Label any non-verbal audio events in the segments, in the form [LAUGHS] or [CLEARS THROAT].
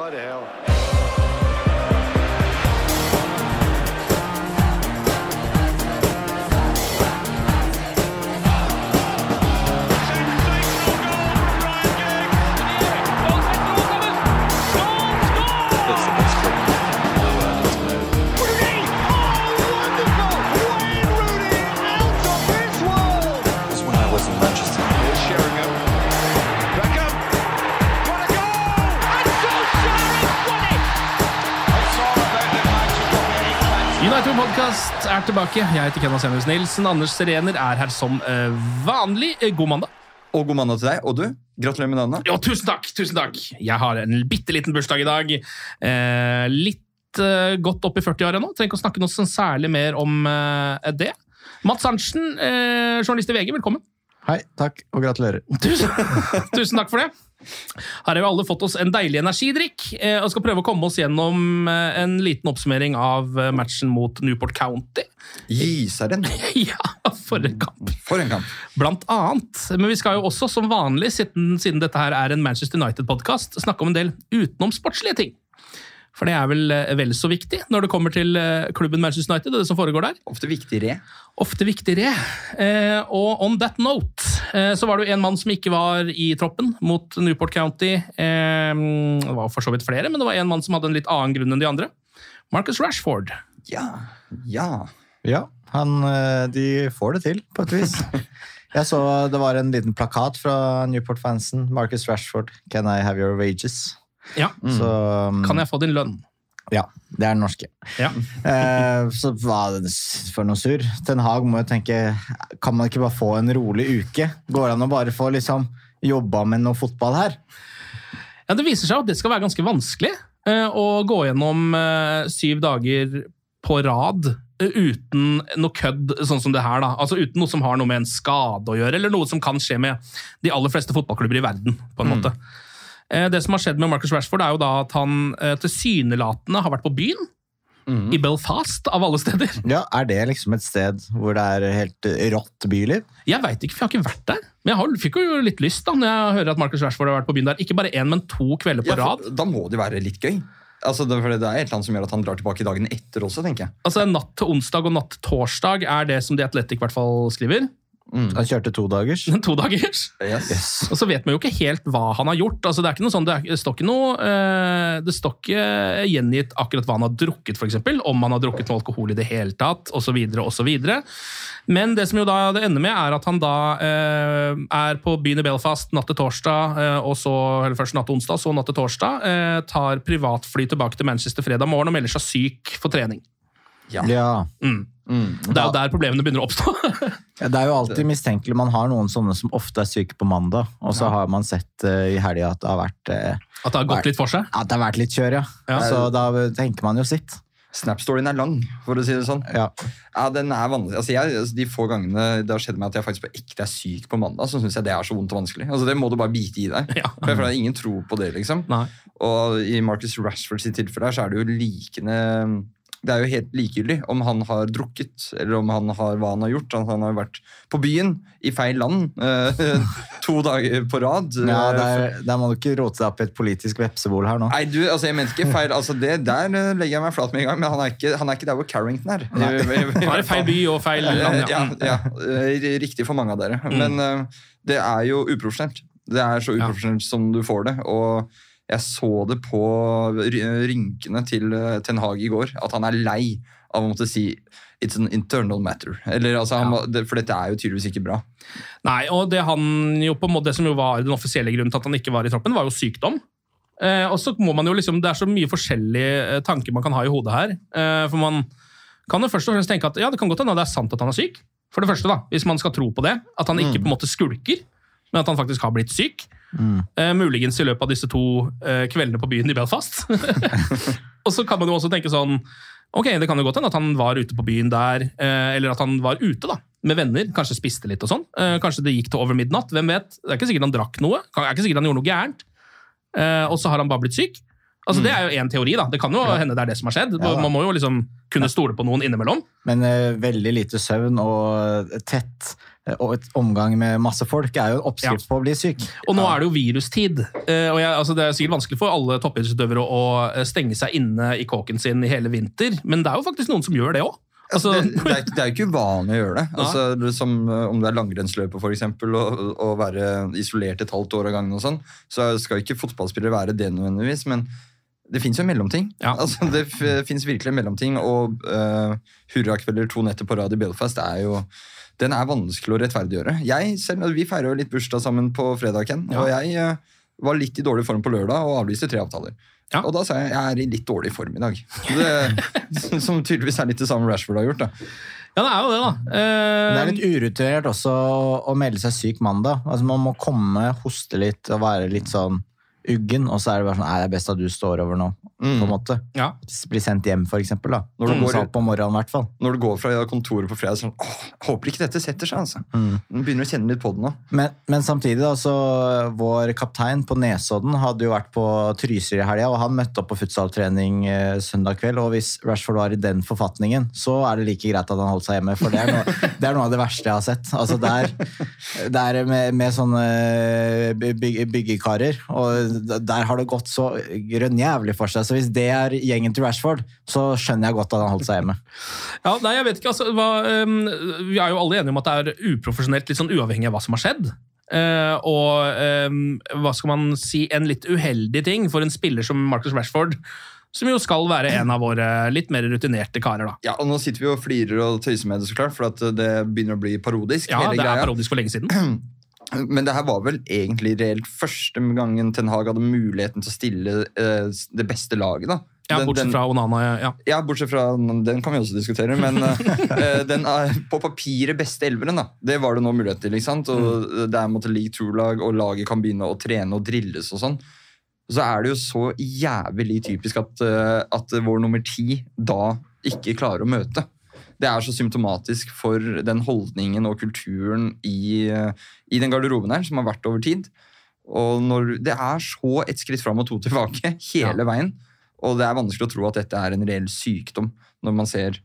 bloody hell. United Podcast er tilbake. Jeg heter Kenvas Senus Nilsen. Anders Serener er her som eh, vanlig. Eh, God mandag. Og god mandag til deg. Og du, gratulerer med dagen. Jo, tusen takk! tusen takk. Jeg har en bitte liten bursdag i dag. Eh, litt eh, godt opp i 40-åra nå. Trenger ikke å snakke noe sånn særlig mer om eh, det. Mats Arntzen, eh, journalist i VG, velkommen. Hei, takk, og gratulerer. Tusen, [LAUGHS] tusen takk for det. Her har vi alle fått oss en deilig energidrikk eh, og skal prøve å komme oss gjennom eh, en liten oppsummering av eh, matchen mot Newport County. Gi seg den. [LAUGHS] Ja, for en kamp! For en kamp. Blant annet. Men vi skal jo også, som vanlig, siden, siden dette her er en Manchester United-podkast, snakke om en del utenomsportslige ting. For det er vel eh, vel så viktig når det kommer til eh, klubben Manchester United og det som foregår der. Ofte viktigere. Ofte viktigere. Eh, og on that note så var det jo en mann som ikke var i troppen mot Newport County. Eh, det var for så vidt flere, men det var en mann som hadde en litt annen grunn enn de andre. Marcus Rashford. Ja. Ja. Ja, han, de får det til, på et vis. [LAUGHS] Jeg så det var en liten plakat fra Newport-fansen. Marcus Rashford, can I have your wages? Ja. Så, um, Kan jeg få din lønn? Ja, det er den norske. Ja. [LAUGHS] Eh, så hva for noe surr? Ten Hag må jo tenke Kan man ikke bare få en rolig uke? Går det an å bare få liksom jobba med noe fotball her? Ja, Det viser seg at det skal være ganske vanskelig eh, å gå gjennom eh, syv dager på rad eh, uten noe kødd sånn som det her. da. Altså Uten noe som har noe med en skade å gjøre, eller noe som kan skje med de aller fleste fotballklubber i verden. på en måte. Eh, Det som har skjedd med Marcus Rashford, er jo da at han eh, tilsynelatende har vært på byen. I Belfast, av alle steder. Ja, Er det liksom et sted hvor det er helt rått byliv? Jeg veit ikke, for jeg har ikke vært der. Men jeg har, fikk jo litt lyst da, når jeg hører at Marcus Rashford har vært på byen der. Ikke bare én, men to kvelder på Ja, rad. da må det jo være litt gøy. Altså, det, er et eller annet som gjør at han drar tilbake dagen etter også, tenker jeg. Altså Natt til onsdag og natt til torsdag er det som The Athletic i hvert fall skriver. Han kjørte to dagers. [LAUGHS] To dagers. Yes. Og så vet man jo ikke helt hva han har gjort. Altså, det, er ikke noe sånn, det, er, det står ikke noe uh, Det står ikke gjengitt akkurat hva han har drukket, f.eks. Om han har drukket noe alkohol i det hele tatt, osv. osv. Men det som jo da det ender med, er at han da uh, er på byen i Belfast natt til torsdag, uh, og så, eller først natt til onsdag, så natt til torsdag. Tar privatfly tilbake til Manchester fredag morgen og melder seg syk for trening. Ja. Ja. Mm. Mm. Det er jo der problemene begynner å oppstå. [LAUGHS] Ja, Det er jo alltid mistenkelig. Man har noen sånne som ofte er syke på mandag, og så har man sett uh, i helga at det har vært uh, At det har gått litt for seg. At det har vært litt kjør, ja. Ja. Så da tenker man jo sitt. Snap-storyen er lang, for å si det sånn. Ja. Ja, den er vanlig. Altså, jeg, altså, de få gangene det har skjedd meg at jeg faktisk på ekte er syk på mandag, så syns jeg det er så vondt og vanskelig. Altså, det må du bare bite i deg. Ja. For jeg føler ingen tror på det, liksom. Nei. Og i Marcus Rashford sitt tilfelle her, så er det jo likende det er jo helt likegyldig om han har drukket, eller om han har hva han har gjort. Han, han har vært på byen i feil land eh, [LAUGHS] to dager på rad. Ja, der, der må du ikke rote deg opp i et politisk vepsebol her nå. Nei, du, altså jeg mente ikke feil. altså det Der eh, legger jeg meg flat med en gang, men han er ikke, han er ikke der hvor Carrington er. I [LAUGHS] feil by og feil land, ja. ja. ja, eh, Riktig for mange av dere. Men eh, det er jo uprofesjonelt. Det er så Ja. uprofesjonelt som du får det. Og Jeg så det på rynkene til eh, Ten Hag i går, at han er lei av å måtte si It's an internal matter. Eller, altså, han, må- for dette er jo tydeligvis ikke bra. Nei, og det, han jo på måte, det som jo var den offisielle grunnen til at han ikke var i troppen, var jo sykdom. Eh, og så må man jo liksom, Det er så mye forskjellige eh, tanker man kan ha i hodet her. Eh, for man kan jo først og fremst tenke at ja, det kan godt hende det er sant at han er syk. For det første, da, hvis man skal tro på det. At han ikke på en måte skulker, men at han faktisk har blitt syk. Eh, muligens i løpet av disse to uh, kveldene på byen i Belfast. [LAUGHS] og så kan man jo også tenke sånn Ok, det kan jo godt hende at han var ute på byen der, uh, eller at han var ute da, med venner, kanskje spiste litt og sånn. Kanskje det gikk til over midnatt, hvem vet? Det er ikke sikkert han drakk noe, det er ikke sikkert han gjorde noe gærent. Og så har han bare blitt syk. Altså, Det er jo én teori, da. Det kan jo hende det er det som har skjedd. Ja, man må jo liksom kunne stole på noen innimellom. Men veldig lite søvn og tett og et omgang med masse folk er jo en oppskrift på å bli syk. Og nå er det jo virustid. eh, og jeg, altså Det er sikkert vanskelig for alle toppidrettsutøvere å eh, stenge seg inne i kåken sin i hele vinter, men det er jo faktisk noen som gjør det òg. Altså, det, det, er, det er jo ikke uvanlig å gjøre det. [LAUGHS] Altså, det som, eh, om det er langrennsløpet for eksempel, og, og være isolert et halvt år av gangen, og sånn, så skal ikke fotballspillere være det nødvendigvis. Men det fins jo en mellomting. Altså, det fins virkelig en mellomting. Og uh, hurrakvelder to netter på rad i Belfast er jo den er vanskelig å rettferdiggjøre. Jeg selv, Vi feirer jo litt bursdag sammen på fredag, Ken, og jeg uh, var litt i dårlig form på lørdag og avlyste tre avtaler. Og da sa jeg jeg er i litt dårlig form i dag. Det, [LAUGHS] som tydeligvis er litt det samme Rashford har gjort. da. Ja, det er jo det, da. Men det er litt urutinert også å melde seg syk mandag. Altså, man må komme, hoste litt og være litt sånn uggen, og så er det bare sånn Nei, det er best at du står over nå. På en måte. Bli sendt hjem, for eksempel. Da. Når du går- på morgenen, hvert fall. Når du går fra kontoret på fredag sånn åh, Håper ikke dette setter seg, altså. Du begynner å kjenne litt på det nå. Men, men samtidig, da, så vår kaptein på Nesodden hadde jo vært på Trysil i helga, og han møtte opp på futsaltrening eh, søndag kveld. Og hvis Rashford var i den forfatningen, så er det like greit at han holdt seg hjemme. For det er noe, det er noe av det verste jeg har sett. Altså, det er, det er med, med sånne byg, byggekarer, og der har det gått så grønnjævlig for seg. Så hvis det er gjengen til Rashford, så skjønner jeg godt at han holdt seg hjemme. [LAUGHS] Ja, nei, jeg vet ikke, altså, hva, um, Vi er jo alle enige om at det er uprofesjonelt, litt sånn uavhengig av hva som har skjedd. Uh, og um, hva skal man si, en litt uheldig ting for en spiller som Marcus Rashford, som jo skal være en av våre litt mer rutinerte karer. da. Ja, og Nå sitter vi og flirer og tøyser med det, så klart, for at det begynner å bli parodisk. Ja, hele det er parodisk for lenge siden. [CLEARS THROAT] Men det her var vel egentlig reelt første gangen Ten Hag hadde muligheten til å stille eh, det beste laget. da. Ja, Den- Bortsett fra Onana. ja. Ja, bortsett fra Den kan vi også diskutere, men [LAUGHS] eh, den er på papiret beste elveren, da. Det var det nå mulighet til. ikke sant? Og Det er måtte league true-lag, og laget kan begynne å trene og drilles og sånn. Så er det jo så jævlig typisk at, eh, at vår nummer ti da ikke klarer å møte. Det er så symptomatisk for den holdningen og kulturen i, i den garderoben her, som har vært over tid. Og når, Det er så ett skritt fram og to tilbake [LAUGHS] hele veien. Og det er vanskelig å tro at dette er en reell sykdom, når man ser,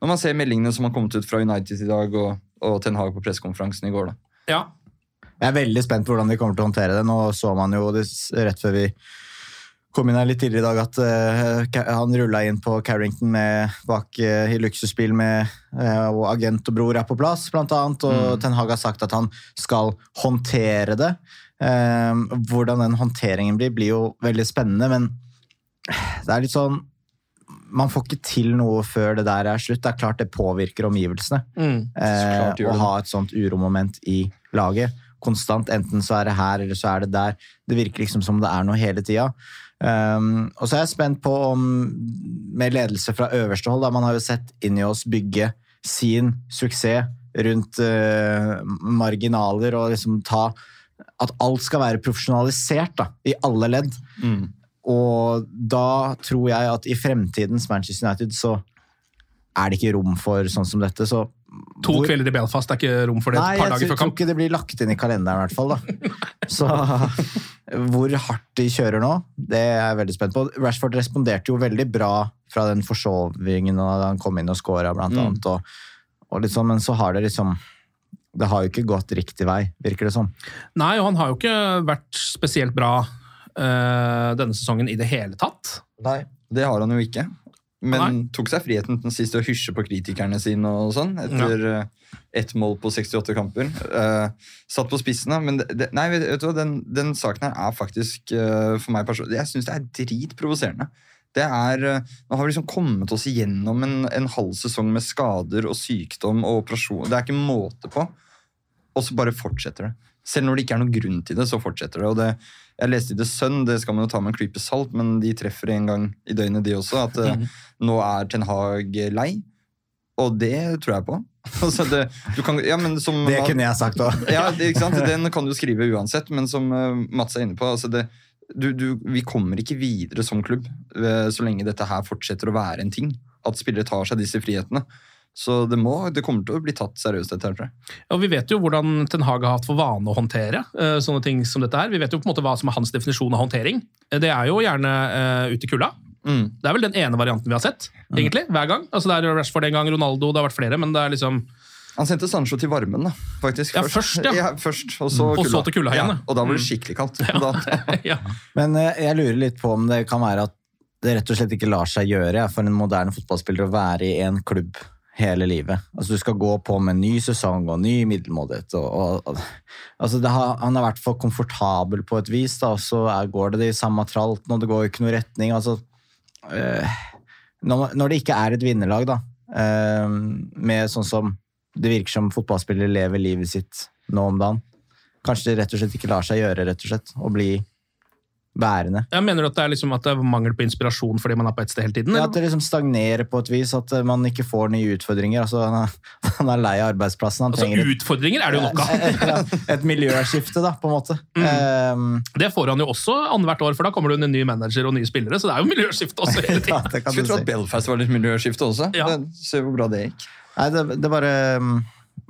når man ser meldingene som har kommet ut fra United i dag, og, og Ten Hag på pressekonferansen i går. da. Ja. Jeg er veldig spent på hvordan de kommer til å håndtere det. Nå så man jo det, rett før vi kom inn her litt tidligere i dag at uh, han rulla inn på Carrington med, bak uh, i luksusbil med uh, og agent og bror er på plass, blant annet. Og Ten Hag har sagt at han skal håndtere det. Eh, hvordan den håndteringen blir, blir jo veldig spennende, men det er litt sånn man får ikke til noe før det der er slutt. Det er klart det påvirker omgivelsene. Mm. Eh, å ha et sånt uromoment i laget. Konstant. Enten så er det her, eller så er det der. Det virker liksom som det er noe hele tida. Um, og så er jeg spent på om med ledelse fra øverste hold da, Man har jo sett Ineos bygge sin suksess rundt uh, marginaler og liksom ta At alt skal være profesjonalisert da, i alle ledd. Og da tror jeg at i fremtidens Manchester United så er det ikke rom for sånn som dette. Så To hvor- kvelder i Belfast er ikke rom for det. Nei, et par jeg dager tror, før tror ikke det blir lagt inn i kalenderen, i hvert fall. Da. Så [LAUGHS] hvor hardt de kjører nå, det er jeg veldig spent på. Rashford responderte jo veldig bra fra den forsovingen da han kom inn og scora, blant Mm. annet. Og, og sånn, men så har det liksom Det har jo ikke gått riktig vei, virker det som. Nei, og han har jo ikke vært spesielt bra øh, denne sesongen i det hele tatt. Nei, Det har han jo ikke. Men Nei. tok seg friheten den siste å hysje på kritikerne sine og sånn, etter ja. ett mål på 68 kamper. Uh, satt på spissen, da. Men det, det, nei, vet, vet du den, den saken her er faktisk uh, for meg personlig Jeg syns det er dritprovoserende. Det er, uh, Nå har vi liksom kommet oss igjennom en, en halv sesong med skader og sykdom og operasjon. Det er ikke måte på. Og så bare fortsetter det. Selv når det ikke er noen grunn til det, så fortsetter det. Og det jeg leste i The Sun, det skal man jo ta med en creepy salt, men de treffer en gang i døgnet, de også, at eh, nå er Ten Hag lei. Og det tror jeg på. [LAUGHS] Altså det, du kan, ja, men som, Det kunne jeg sagt òg. ja? [LAUGHS] Den kan du skrive uansett, men som eh, Mats er inne på altså det, du, du, Vi kommer ikke videre som klubb eh, så lenge dette her fortsetter å være en ting. At spillere tar seg disse frihetene. Så det, må, det kommer til å bli tatt seriøst, etter hvert. Ja, Vi vet jo hvordan Ten Hag har hatt for vane å håndtere eh, sånne ting som dette her. Vi vet jo på en måte hva som er hans definisjon av håndtering. Eh, Det er jo gjerne uh, ut i kulda. Mm. Det er vel den ene varianten vi har sett, egentlig, hver gang. Altså Det er Rashford en gang, Ronaldo, det har vært flere, men det er liksom Han sendte Sancho til varmen, da, faktisk. Ja, først, ja. først, og så, Og så kulda. til kulda igjen, Ja, ja. og da var det Mm. skikkelig kaldt. [LAUGHS] Da, [LAUGHS] ja. Men eh, jeg lurer litt på om det kan være at det rett og slett ikke lar seg gjøre ja, for en moderne fotballspiller å være i en klubb hele livet. Altså Du skal gå på med ny sesong og ny middelmådighet. Og, og, og, altså har, han har vært for komfortabel på et vis, da, og så er, går det det i samme tralten, og det går ikke noe retning. altså øh, når, når det ikke er et vinnerlag, da, øh, med sånn som det virker som fotballspillere lever livet sitt nå om dagen, kanskje det rett og slett ikke lar seg gjøre, rett og slett, å bli værende. Ja, mener du at det er liksom at det er mangel på inspirasjon fordi man er på ett sted hele tiden? Ja, at det liksom stagnerer på et vis, at eh, man ikke får nye utfordringer. Altså, han, er, [LAUGHS] han er lei av arbeidsplassen. Han Altså, Utfordringer er det jo nok av. [LAUGHS] ja, et miljøskifte, da, på en måte. Mm. Um, Det får han jo også annethvert år, for da kommer det en ny manager og nye spillere. Så det er jo miljøskifte også hele [LAUGHS] ja, tiden. det kan Skulle du tro si. at Belfast var litt miljøskifte også. Ja. Se hvor bra det gikk. Nei, det, det bare, um,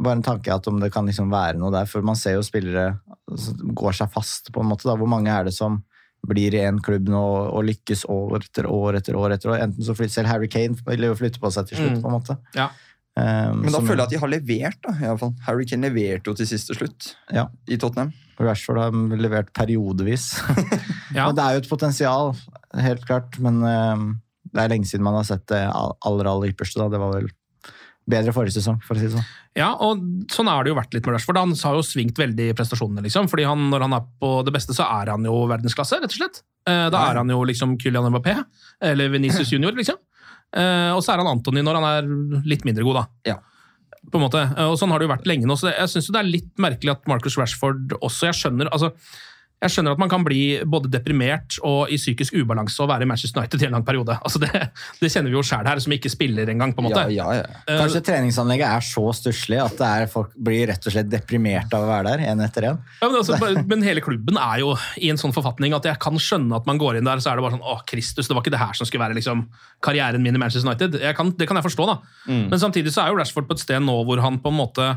bare en tanke at om det kan liksom være noe der. For man ser jo spillere altså, går seg fast, på en måte. da. Hvor mange er det som blir i en klubb nå og lykkes år etter år etter år? etter år. Enten så flytter selv Harry Kane eller jo flytte på seg til slutt, Mm. på en måte. Ja. Um, Men da som- føler jeg at de har levert. da, i alle fall. Harry Kane leverte jo til siste slutt Ja. i Tottenham. Rashford har levert periodevis. [LAUGHS] Ja. Og det er jo et potensial, helt klart, men um, det er lenge siden man har sett det aller, aller ypperste. Da. Det var vel bedre forrige sesong, for å si det sånn. Ja, og sånn har det jo vært litt med Rashford. Han har jo svingt veldig i prestasjonene, liksom. Fordi han, når han er på det beste, så er han jo verdensklasse, rett og slett. Eh, Da er han jo liksom Kylian Mbappé, eller Venicius [LAUGHS] Junior, liksom. Eh, Og så er han Antony når han er litt mindre god, da. Ja. På en måte. Eh, Og sånn har det jo vært lenge nå. Så jeg syns det er litt merkelig at Marcus Rashford også Jeg skjønner altså jeg skjønner at man kan bli både deprimert og i psykisk ubalanse og være i Manchester United i en lang periode. Altså det, det kjenner vi jo sjæl her, som ikke spiller engang. på en måte. Ja, ja, ja. Kanskje Kanskje treningsanlegget er så stusslig at det er, folk blir rett og slett deprimert av å være der, én etter én. Ja, men, altså, men hele klubben er jo i en sånn forfatning at jeg kan skjønne at man går inn der, så er det bare sånn Å, Kristus, det var ikke det her som skulle være liksom, karrieren min i Manchester United. Jeg kan, det kan jeg forstå, da. Men samtidig så er jo Rashford på et sted nå hvor han på en måte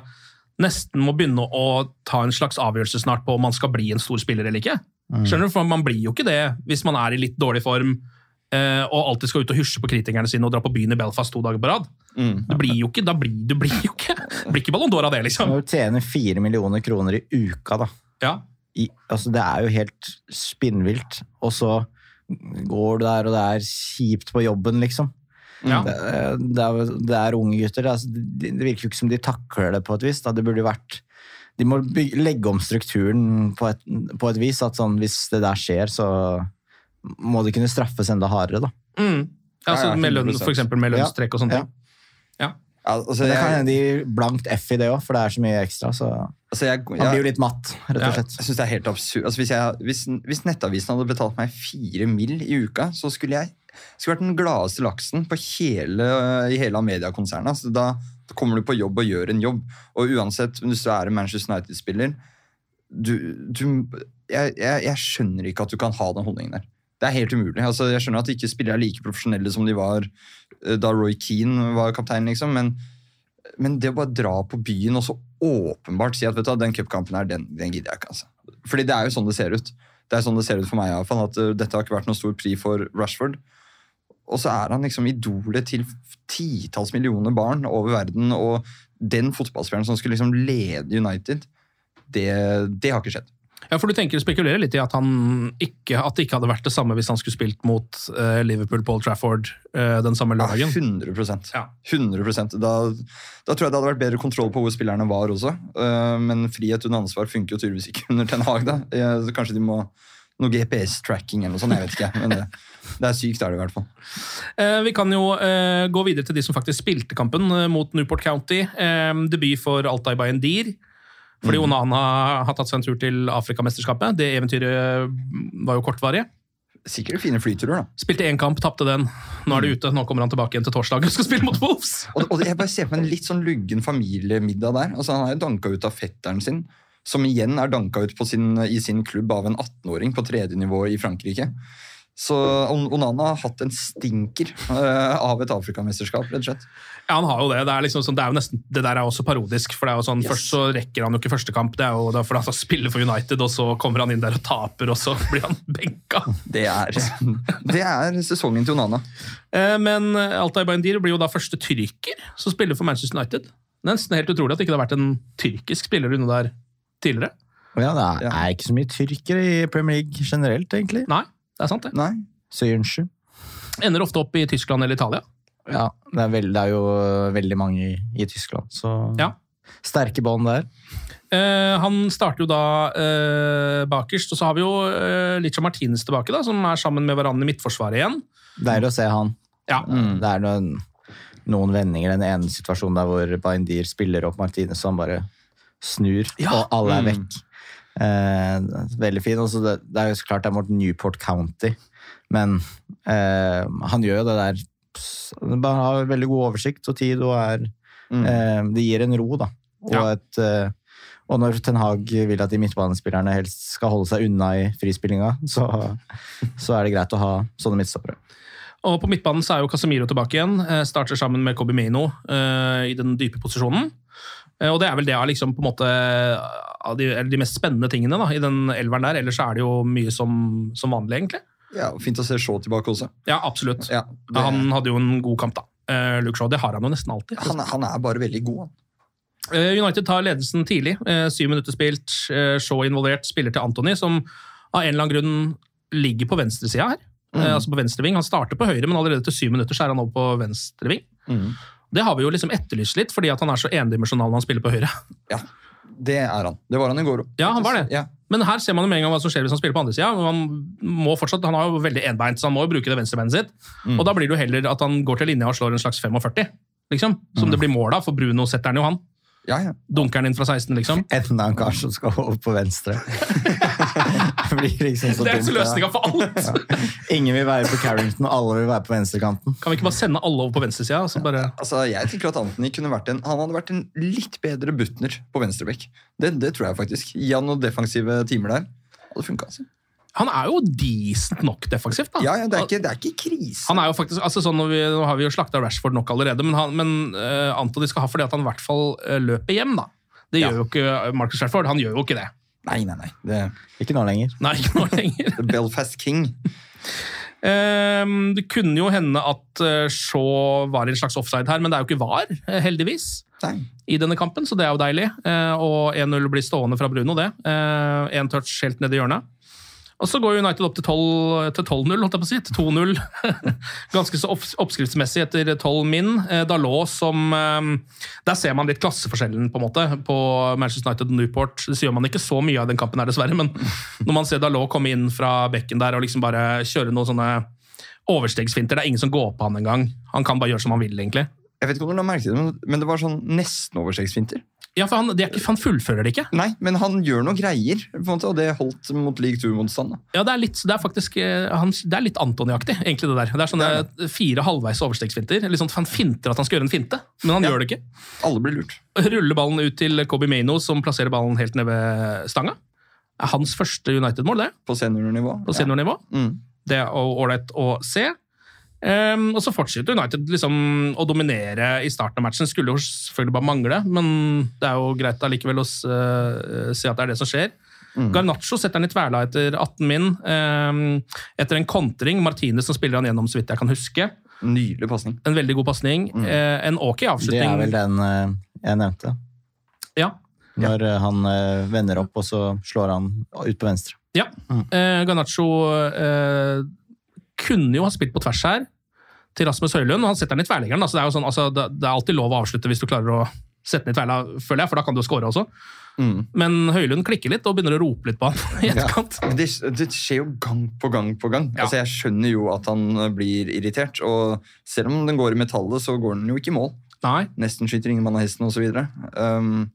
nesten må begynne å ta en slags avgjørelse snart på om man skal bli en stor spiller eller ikke. Skjønner du? For man blir jo ikke det hvis man er i litt dårlig form eh, og alltid skal ut og hysje på kritikerne sine og dra på byen i Belfast to dager på rad. Mm. Du blir jo ikke da blir, du blir jo ikke, blir ikke Ballon d'Or av det, liksom. Når du tjener fire millioner kroner i uka, da. Ja. I, altså det er jo helt spinnvilt. Og så går du der, og det er kjipt på jobben, liksom. Ja. Det, det, er, det er unge gutter. Det, er, altså, det, virker jo ikke som de takler det på et vis. Da. Det burde vært De må bygge, legge om strukturen på et, på et vis. At sånn, hvis det der skjer, så må det kunne straffes enda hardere, da. Mm. Altså, Ja, ja, med lønn, for eksempel med lønnstrekk og sånne Ja. ting. Ja. Ja, altså, det kan hende de blankt F i det òg, for det er så mye ekstra. Så altså, jeg, han blir jo litt matt, rett og slett. jeg synes det er helt absurd. Altså, hvis, jeg, hvis, hvis Nettavisen hadde betalt meg fire mill. i uka, så skulle jeg skulle vært den gladeste laksen hele, i hele Amedia-konsernet. Altså, da kommer du på jobb og gjør en jobb. Og uansett, hvis du er en Manchester United-spiller du, du, jeg, jeg, jeg skjønner ikke at du kan ha den holdningen der. Det er helt umulig. Altså, jeg skjønner at de ikke spillere er like profesjonelle som de var eh, da Roy Keane var kaptein, liksom, men, men det å bare dra på byen og så åpenbart si at vet du, den cupkampen her, den, den gidder jeg ikke. altså. Fordi det er jo sånn det ser ut. Det er sånn det ser ut for meg i hvert fall, at uh, dette har ikke vært noen stor pri for Rashford. Og så er han liksom idolet til titalls millioner barn over verden, og den fotballspilleren som skulle liksom lede United, det, det har ikke skjedd. Ja, for du tenker spekulerer litt i at, han ikke, at det ikke hadde vært det samme hvis han skulle spilt mot uh, Liverpool Paul Trafford uh, den samme Ja, lørdagen. 100 Ja. 100% da, da tror jeg det hadde vært bedre kontroll på hvor spillerne var også. Uh, men frihet under ansvar funker jo tydeligvis ikke [LAUGHS] under Ten Hag. da. Så kanskje de må noe GPS-tracking eller noe sånt. Jeg vet ikke. Men det, [LAUGHS] det er sykt, er det i hvert fall. Eh, vi kan jo eh, gå videre til de som faktisk spilte kampen eh, mot Newport County. Eh, debut for Altai Bayendir. Fordi Onana har tatt seg en tur til Afrikamesterskapet. Det eventyret var jo kortvarig. Sikkert fine flyturer, da. Spilte én kamp, tapte den. Nå er det ute, nå kommer han tilbake igjen til torsdag og skal spille mot Wolves. [LAUGHS] Og, og jeg bare ser på en litt sånn luggen familiemiddag der. Altså, han er jo danka ut av fetteren sin, som igjen er danka ut på sin, i sin klubb av en 18-åring på tredje nivå i Frankrike. Så Onana har hatt en stinker eh, av et Afrikamesterskap, rett og slett. Ja, han har jo det. Det er, liksom sånn, det er jo nesten, det der er også parodisk. for det er jo sånn, Yes. Først så rekker han jo ikke første kamp, det er jo fordi han spiller for United, og så kommer han inn der og taper, og så [LAUGHS] blir han benka. Det er, det er sesongen til Onana. Eh, Men Altay Bayendir blir jo da første tyrker som spiller for Manchester United. Det er nesten helt utrolig at det ikke har vært en tyrkisk spiller under der tidligere. Ja, det er, Ja. er ikke så mye tyrkere i Premier League generelt, egentlig. Nei, det er sant det. Nei. Sørensen. Ender ofte opp i Tyskland eller Italia. Ja, det er, veld, det er jo veldig mange i, i Tyskland, så Ja. sterke bånd der. Eh, han starter jo da eh, bakerst, og så har vi jo eh, Licha Martinez tilbake, da, som er sammen med hverandre i midtforsvaret igjen. Deilig å se han. Ja, Det er noen, noen vendinger. Den ene situasjonen der hvor Baindir spiller opp Martinez, og han bare snur, Ja. og alle er Mm. vekk. Eh, veldig fin. Også det, det er jo så klart det er Morten Newport County, men eh, han gjør jo det der Han har veldig god oversikt og tid, og er Mm. eh, Det gir en ro, da. Og, Ja. et, og når Ten Hag vil at de midtbanespillerne helst skal holde seg unna i frispillinga, så, så er det greit å ha sånne midtstoppere. Og på midtbanen så er jo Casemiro tilbake igjen. Starter sammen med Kobi Meno uh, i den dype posisjonen. Eh, Og det er vel det av liksom på en måte av de, de mest spennende tingene da, i den elveren der. Ellers er det jo mye som, som vanlig, egentlig. Ja, Fint å se Shaw tilbake også. Ja, absolutt. Ja, det, Han hadde jo en god kamp, da. Eh, Luke Shaw, det har han jo nesten alltid. han, han er bare veldig god, han. Eh, United tar ledelsen tidlig. Syv minutter spilt, Shaw involvert, spiller til Anthony, som av en eller annen grunn ligger på venstresida her. Mm. Altså på venstre ving. Han starter på høyre, men allerede til syv minutter så er han over på venstre ving. Mm. Det har vi jo liksom etterlyst litt, fordi at han er så endimensjonal når han spiller på høyre. Ja, det er han. Det var han i går òg. Ja, han var det. Ja. Men her ser man jo med en gang hva som skjer hvis han spiller på andre sida. Han, må fortsatt- han har jo veldig enbeint, så han må jo bruke det venstrebeinet sitt. Og da blir det jo heller at han går til linja og slår en slags 45, liksom. Som det blir mål av, for Bruno setter han jo han. Ja, ja. Dunker den inn fra 16, liksom. Enda en kar som skal over på venstre. [LAUGHS] det blir liksom så Det er dumt, løsninga for alt! Ja. Ingen vil være på Carrington, og alle vil være på venstrekanten. Kan vi ikke bare sende alle over på venstresida? Altså så bare... Altså, jeg tenker at Anthony kunne vært en, han hadde vært en litt bedre Butner på venstrebekk. Det, det tror jeg faktisk. Gi han noen defensive timer der. Hadde funka, altså. Han er jo decent nok defensivt, da. Ja, ja, det er ikke, det er ikke krise. Han er jo faktisk, altså sånn, når vi, Nå har vi jo slakta Rashford nok allerede, men, han, men eh, Anthony skal ha fordi at han i hvert fall uh, løper hjem. da. Det Ja. gjør jo ikke Marcus Rashford. Han gjør jo ikke det. Nei, nei, nei. Det, Ikke nå lenger. Nei, ikke nå lenger. [LAUGHS] The Belfast King. Ehm, det kunne jo hende at eh, Shaw var i en slags offside her, men det er jo ikke var, eh, heldigvis. Nei. I denne kampen, så det er jo deilig. Eh, og 1-0 blir stående fra Bruno, det. Én touch helt ned i hjørnet. Og så går United opp til 12 til 12-0, holdt jeg på å si. Til 2-0. [LAUGHS] Ganske så opps- oppskriftsmessig etter 12 min. Eh, Dalot som eh, Der ser man litt klasseforskjellen på en måte på Manchester United og Newport. Det sier man ikke så mye av i den kampen, her dessverre, men [LAUGHS] når man ser Dalot komme inn fra bekken der og liksom bare kjøre noen sånne overstegsfinter Det er ingen som går på han engang. Han kan bare gjøre som han vil, egentlig. Jeg vet ikke om du la merke det, men det var sånn nesten overstegsfinter. Ja, for han, det er ikke, han fullfører det ikke. Nei, men han gjør noe greier, måte, og det holdt mot league two-motstand. Ja, det er litt, det er faktisk eh, han, det er litt Antony-aktig, egentlig. Det der. Det er sånne fire halvveis overstegsfinter. Sånn Han finter at han skal gjøre en finte, men han Ja. gjør det ikke. Alle blir lurt. Ruller ballen ut til Kobe Maino, som plasserer ballen helt ned ved stanga. Er hans første United-mål, det, På seniornivå. på seniornivå. Ja. Mm. Det er ålreit å se. Ehm, og så fortsetter United liksom å dominere i starten av matchen. Skulle jo selvfølgelig bare mangle, men det er jo greit allikevel å eh, se at det er det som skjer. Garnaccio setter han i tverla etter 18 min. Um, etter en kontring. Martinez som spiller han gjennom, så vidt jeg kan huske. Nydelig pasning. En veldig god pasning. Eh, en ok Det avslutning. er vel den uh, jeg nevnte. Ja. når han vender opp, og så slår han ut på venstre. Ja. Eh, Garnaccio eh, kunne jo ha spilt på tvers her til Rasmus Høylund, og han setter den i tverrleggeren. Altså, det, er jo sånn, altså, det, er alltid lov å avslutte hvis du klarer å sette den i tverla, føler jeg, for da kan du score også. Men Høylund klikker litt og begynner å rope litt på han [LAUGHS] i etterkant. Det, det skjer jo gang på gang på gang. Altså, jeg skjønner jo at han blir irritert. Og selv om den går i metallet, så går den jo ikke i mål. Nei. Nesten skyter ingen mann av hesten osv. Um,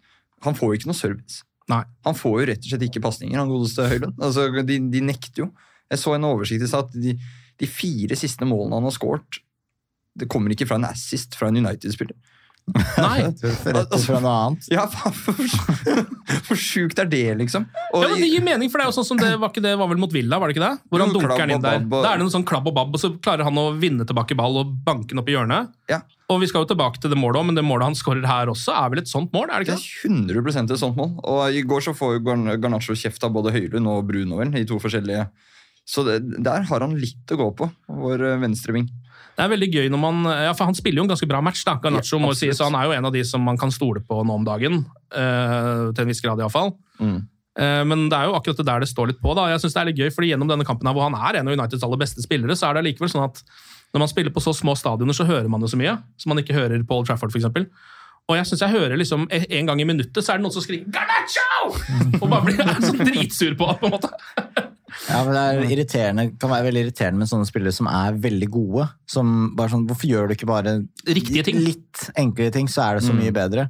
han får jo ikke noe service. Nei. Han får jo rett og slett ikke pasninger, han godeste Høylund. Altså, de, de nekter jo. Jeg så en oversikt i stad at de, de fire siste målene han har skåret, det kommer ikke fra en assist fra en United-spiller. Nei. [LAUGHS] Rett fra noe annet. Ja, faen, [LAUGHS] for, sjukt er det, liksom. Og Ja, men Det gir mening, for det er jo sånn som det var ikke det var vel mot Villa? var det ikke det? Hvor han Jo, dunker den inn der. Da er det noe sånn klabb og babb, og så klarer han å vinne tilbake ball og banke den opp i hjørnet. Ja. Og vi skal jo tilbake til det målet òg, men det målet han skårer her også, er vel et sånt mål? er det Det ikke er det? 100 et sånt mål. Og I går så får Garnaccio kjeft av både Høylund og Bruno, vel, i to forskjellige Så det, der har han litt å gå på, vår eh, venstreving. Det er veldig gøy når man Ja, for han spiller jo en ganske bra match, da. Garnaccio Ja, må si, så han er jo en av de som man kan stole på nå om dagen. Uh, til en viss grad, iallfall. Mm. Uh, men det er jo akkurat det der det står litt på. da. Jeg synes det er litt gøy, fordi Gjennom denne kampen her, hvor han er en av Uniteds aller beste spillere, så er det likevel sånn at når man spiller på så små stadioner, så hører man jo så mye. Som man ikke hører på Old Trafford, f.eks. Og jeg synes jeg hører liksom en gang i minuttet så er det noen som skriker 'Garnaccio!' [LAUGHS] og bare blir [LAUGHS] så dritsur på på en måte. Ja, men det er irriterende, kan være veldig irriterende med sånne spillere som er veldig gode. Som bare sånn, Hvorfor gjør du ikke bare Riktige ting. litt enklere ting, så er det så mye bedre.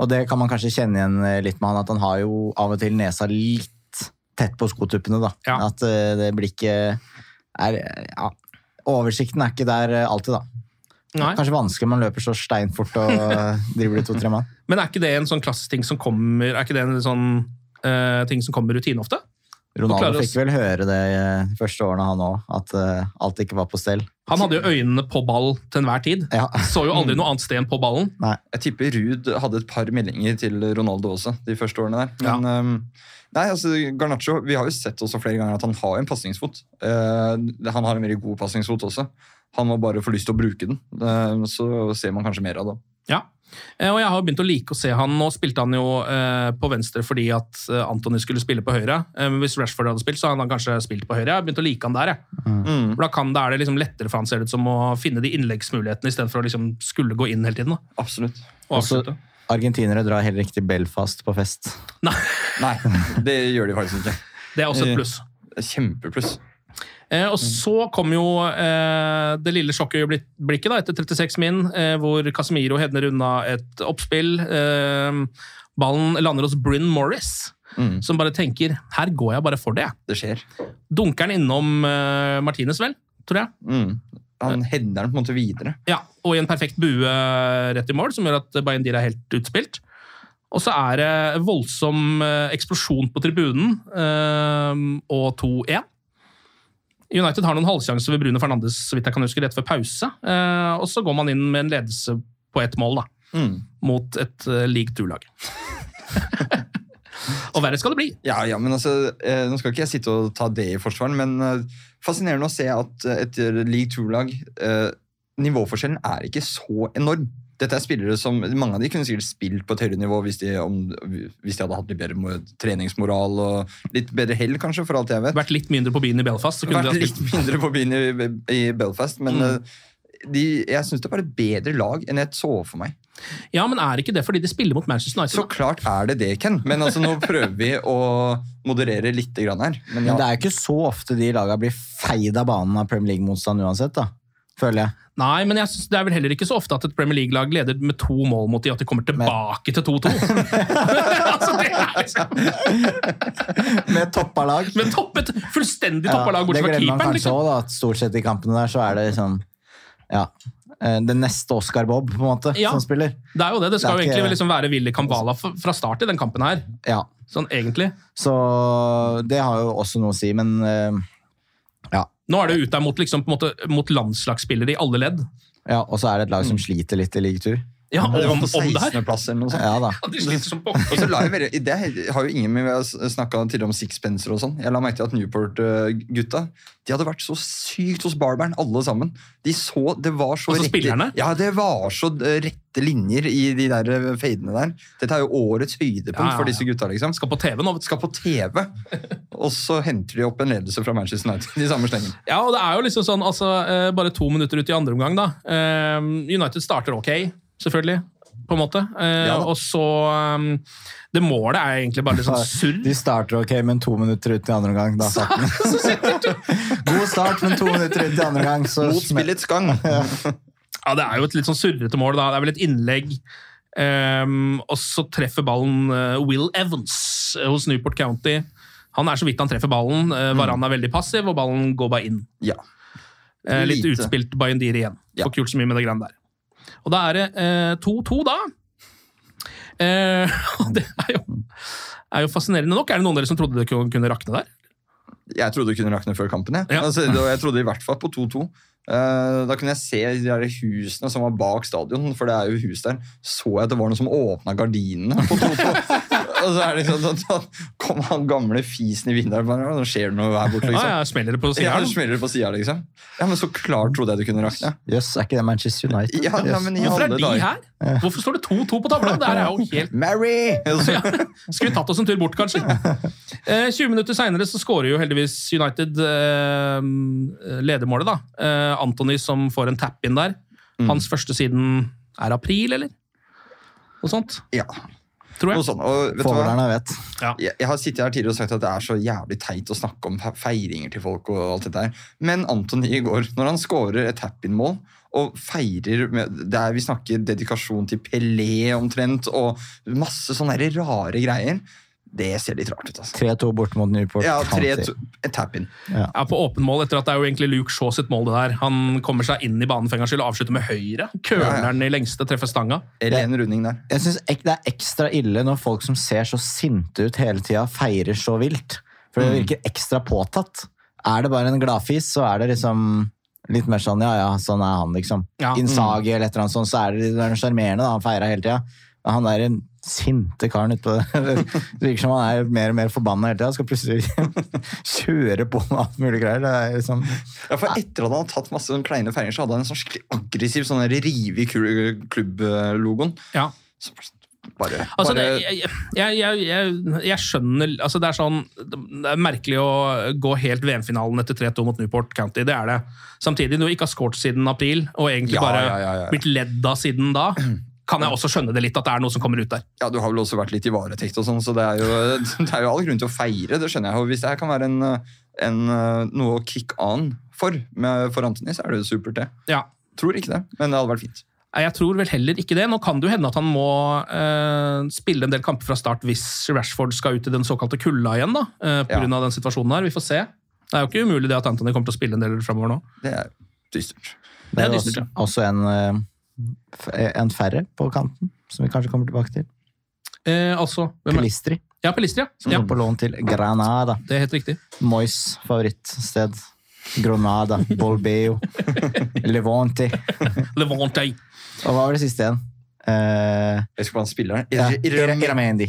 Og det kan man kanskje kjenne igjen eh, litt med han, at han har jo av og til nesa litt tett på skotuppene. da. Ja. At eh, det blikket er ja, Oversikten er ikke der eh, alltid, da. Nei. Kanskje vanskelig, man løper så steinfort og driver dribler to-tre mann. [LAUGHS] Men er ikke det en sånn klassisk ting som kommer Er ikke det en sånn uh, ting som kommer rutine ofte? Ronaldo fikk vel høre det eh, de første årene, han òg, at uh, alt ikke var på stell. Han hadde jo øynene på ball til enhver tid. Ja. [LAUGHS] Så jo aldri noe annet sted enn på ballen. Nei. Jeg tipper Ruud hadde et par meldinger til Ronaldo også, de første årene der. Men um, nei, altså, Garnaccio, vi har jo sett også flere ganger at han har en pasningsfot. Uh, han har en veldig god pasningsfot også. Han må bare få lyst til å bruke den. Uh, så ser man kanskje mer av det. Ja. Eh, Og jeg har begynt å like å se han. Nå spilte han jo eh, på venstre fordi at Anthony skulle spille på høyre. Eh, men hvis Rashford hadde spilt, så hadde han kanskje spilt på høyre. Jeg har begynt å like han der, jeg. Mm. For da, kan, da er det liksom lettere for han ser det ut som å finne de innleggsmulighetene istedenfor å liksom skulle gå inn hele tiden. Da. Absolutt. Og Også, argentinere drar heller ikke til Belfast på fest. Nei, Nei, det gjør de faktisk ikke. det er også et pluss. Kjempepluss. Eh, og så kom jo eh, det lille sjokkøyeblikket etter 36 min, eh, hvor Casemiro hevner unna et oppspill. Eh, ballen lander hos Bryn Morris, Mm. som bare tenker 'her går jeg bare for det'. Det skjer. Dunker han innom uh, Martinez, vel? Tror jeg. Mm. Han hender den på en måte videre. Ja, Og i en perfekt bue rett i mål, som gjør at Bayendir er helt utspilt. Og så er det voldsom eksplosjon på tribunen, og 2-1. United har noen halvsjanser ved Bruno Fernandes så vidt jeg kan huske, rett før pause. eh, og så går man inn med en ledelse på ett mål da, Mm. mot et uh, league two-lag. [LAUGHS] og verre skal det bli. Ja, ja, men altså, eh, Nå skal ikke jeg sitte og ta det i forsvaren, men fascinerende å se at etter et league two-lag eh, Nivåforskjellen er ikke så enorm. Dette er spillere som, Mange av de kunne sikkert spilt på et høyere nivå hvis de, om, hvis de hadde hatt litt bedre treningsmoral og litt bedre hell, kanskje, for alt jeg vet. Vært litt mindre på byen i Belfast. så kunne de ha Vært spilt. litt mindre på byen i, i Belfast, men Mm. eh, de, jeg syns det var et bedre lag enn jeg så for meg. Ja, men er ikke det fordi de spiller mot Manchester United? Så klart er det det, Ken. Men altså, nå prøver vi å moderere litt grann her. Men ja. Men det er jo ikke så ofte de lagene blir feid av banen av Premier League-motstand uansett, da. Føler jeg. Nei, men jeg synes det er vel heller ikke så ofte at et Premier League-lag leder med to mål mot de at de kommer tilbake til 2-2. [LAUGHS] altså, det er liksom Med toppa lag. Med toppet, fullstendig toppa lag, bortsett det glemmer man keeperen. kanskje Liksom. da, at stort sett i kampene der så er det liksom Ja. eh, Den neste Oscar Bob, på en måte, Ja. som spiller. Det er jo det. Det skal Det jo egentlig liksom være Willy Kambala fra fra start i den kampen her. Ja. Sånn egentlig. Så det har jo også noe å si, men eh. Nå er det ut der mot, liksom, måte, mot landslagsspillere i alle ledd. ja. Og så er det et lag som sliter litt i ligatur. Ja, det var om, på om det her. 16.-plass eller noe sånt. Ja da. Ja, de sliter som Og pokker. så la jeg veldig, det har jo ingen med Vi har snakka tidligere om sixpencer og sånn. Jeg la merke til at Newport-gutta De hadde vært så sykt hos barberen, alle sammen. De så, Det var så Altså riktig. spillerne? Ja, det var så eh, rette linjer i de der eh, fadene der. Dette er jo årets høydepunkt Ja, ja, for disse gutta. liksom. Skal på TV nå. Skal på TV, og så henter de opp en ledelse fra Manchester United i samme slengen. Ja, og det er jo liksom sånn, altså, eh, bare to minutter ut i andre omgang, da. United starter ok, selvfølgelig, på en måte. Eh, Ja og så eh, Det målet er egentlig bare litt sånn surr. De starter ok, men to minutter ut i andre omgang. Da [LAUGHS] satt den. [LAUGHS] God start, men to minutter ut i andre omgang, så Mot spillets gang. [LAUGHS] Ja, det er jo et litt sånn surrete mål, da. Det er vel et innlegg. Um, og så treffer ballen eh, Will Evans eh, hos Newport County. Han er så vidt han treffer ballen. Uh, Varan er veldig passiv, og ballen går bare inn. Ja. Eh, litt utspilt Bayendiri igjen. Ja. Får ikke gjort så mye med det greiene der. Og da er det eh, 2-2, da. Eh, [LAUGHS] og det er jo, er jo fascinerende nok. Er det noen av dere som trodde det kunne rakne der? Jeg trodde det kunne rakne før kampen. Jeg, Ja. altså, jeg trodde i hvert fall på 2-2. Eh, da kunne jeg se de husene som var bak stadion, for det er jo hus der. Så jeg at det var noen som åpna gardinene på 2-2. [LAUGHS] og så er det sånn, da kom han gamle fisen i vinduet. Bare, Nå skjer det noe her borte, liksom. ja, smeller det på siden. Ja, det smeller det på sida, liksom. Ja, men så klart trodde jeg det kunne rakne. Jøss, er ikke det Manchester United? Ja, ja, men i Hvorfor er de dager. her? Hvorfor står det 2-2 på tavla? Det her er jo helt Mary! [LAUGHS] ja. Skulle vi tatt oss en tur bort, kanskje? [LAUGHS] Eh, 20 minutter seinere skårer jo heldigvis United eh, ledermålet. da. Eh, Anthony som får en tap-in der. Hans første siden er april, eller? Noe sånt, Ja, tror noe jeg. sånt. Og vet hva? Forholderne vet. jeg, jeg har sittet her tidligere og sagt at det er så jævlig teit å snakke om feiringer til folk. og alt dette her. Men Anton i går, når han scorer et tap-in-mål og feirer med, der Vi snakker dedikasjon til Pelé omtrent, og masse sånne rare greier. Det ser litt rart ut. altså. 3-2 bort mot Newport. Ja, et tap-in. Ja, På åpen mål, etter at det er jo egentlig Luke Shaw sitt mål. det der. Han kommer seg inn i banen for en gangs skyld og avslutter med høyre. Køler den i lengste, treffer stanga. Ren runding der. Jeg synes Det er ekstra ille når folk som ser så sinte ut hele tida, feirer så vilt. For det virker ekstra påtatt. Er det bare en gladfis, så er det liksom litt mer sånn ja, ja, sånn er han, liksom. Ja. Innsagi eller et eller annet sånt, så er det, litt er sjarmerende. Han feira hele tida. Han han der sinte karen ute på [LAUGHS] det virker som han er mer og mer forbanna hele tida. Skal plutselig [LAUGHS] kjøre på med alt mulig greier. Det er liksom Ja, for Etter at han hadde tatt masse sånne kleine feiringer, så hadde han en sånn skikkelig aggressiv sånn rive i klu- klubblogoen. Ja. Så bare, Altså, bare det, jeg, jeg, jeg, jeg, jeg skjønner altså Det er sånn Det er merkelig å gå helt VM-finalen etter 3-2 mot Newport County. Det er det. Samtidig, du ikke har scoret siden april, og egentlig Ja, bare ja, ja, ja. blitt ledd av siden da, kan jeg også skjønne det litt, at det er noe som kommer ut der. Ja, Du har vel også vært litt i varetekt, og sånn, så det er, jo, [LAUGHS] det er jo all grunn til å feire. det skjønner jeg. Og Hvis det her kan være en, en, noe å kick on for med, for Antony, så er det jo supert, det. Ja. Tror ikke det, men det hadde vært fint. Nei, Jeg tror vel heller ikke det. Nå kan det jo hende at han må eh, spille en del kamper fra start hvis Rashford skal ut i den såkalte kulda igjen, da, eh, på Ja. grunn av den situasjonen her. Vi får se. Det er jo ikke umulig det at Anthony kommer til å spille en del framover nå. Det er dystert. Det er Det er dystert, også, også en, eh, en færre på kanten, som vi kanskje kommer tilbake til. Eh, altså hvem er- Pelistri, Ja, Pelistri, ja. som ja. på lån til Granada. Det er helt riktig. Mois favorittsted. Granada, Bolbeo, Levante. Levante. Og hva var det siste igjen? Uh, Jeg skal hva han spiller. ja, Iramendi.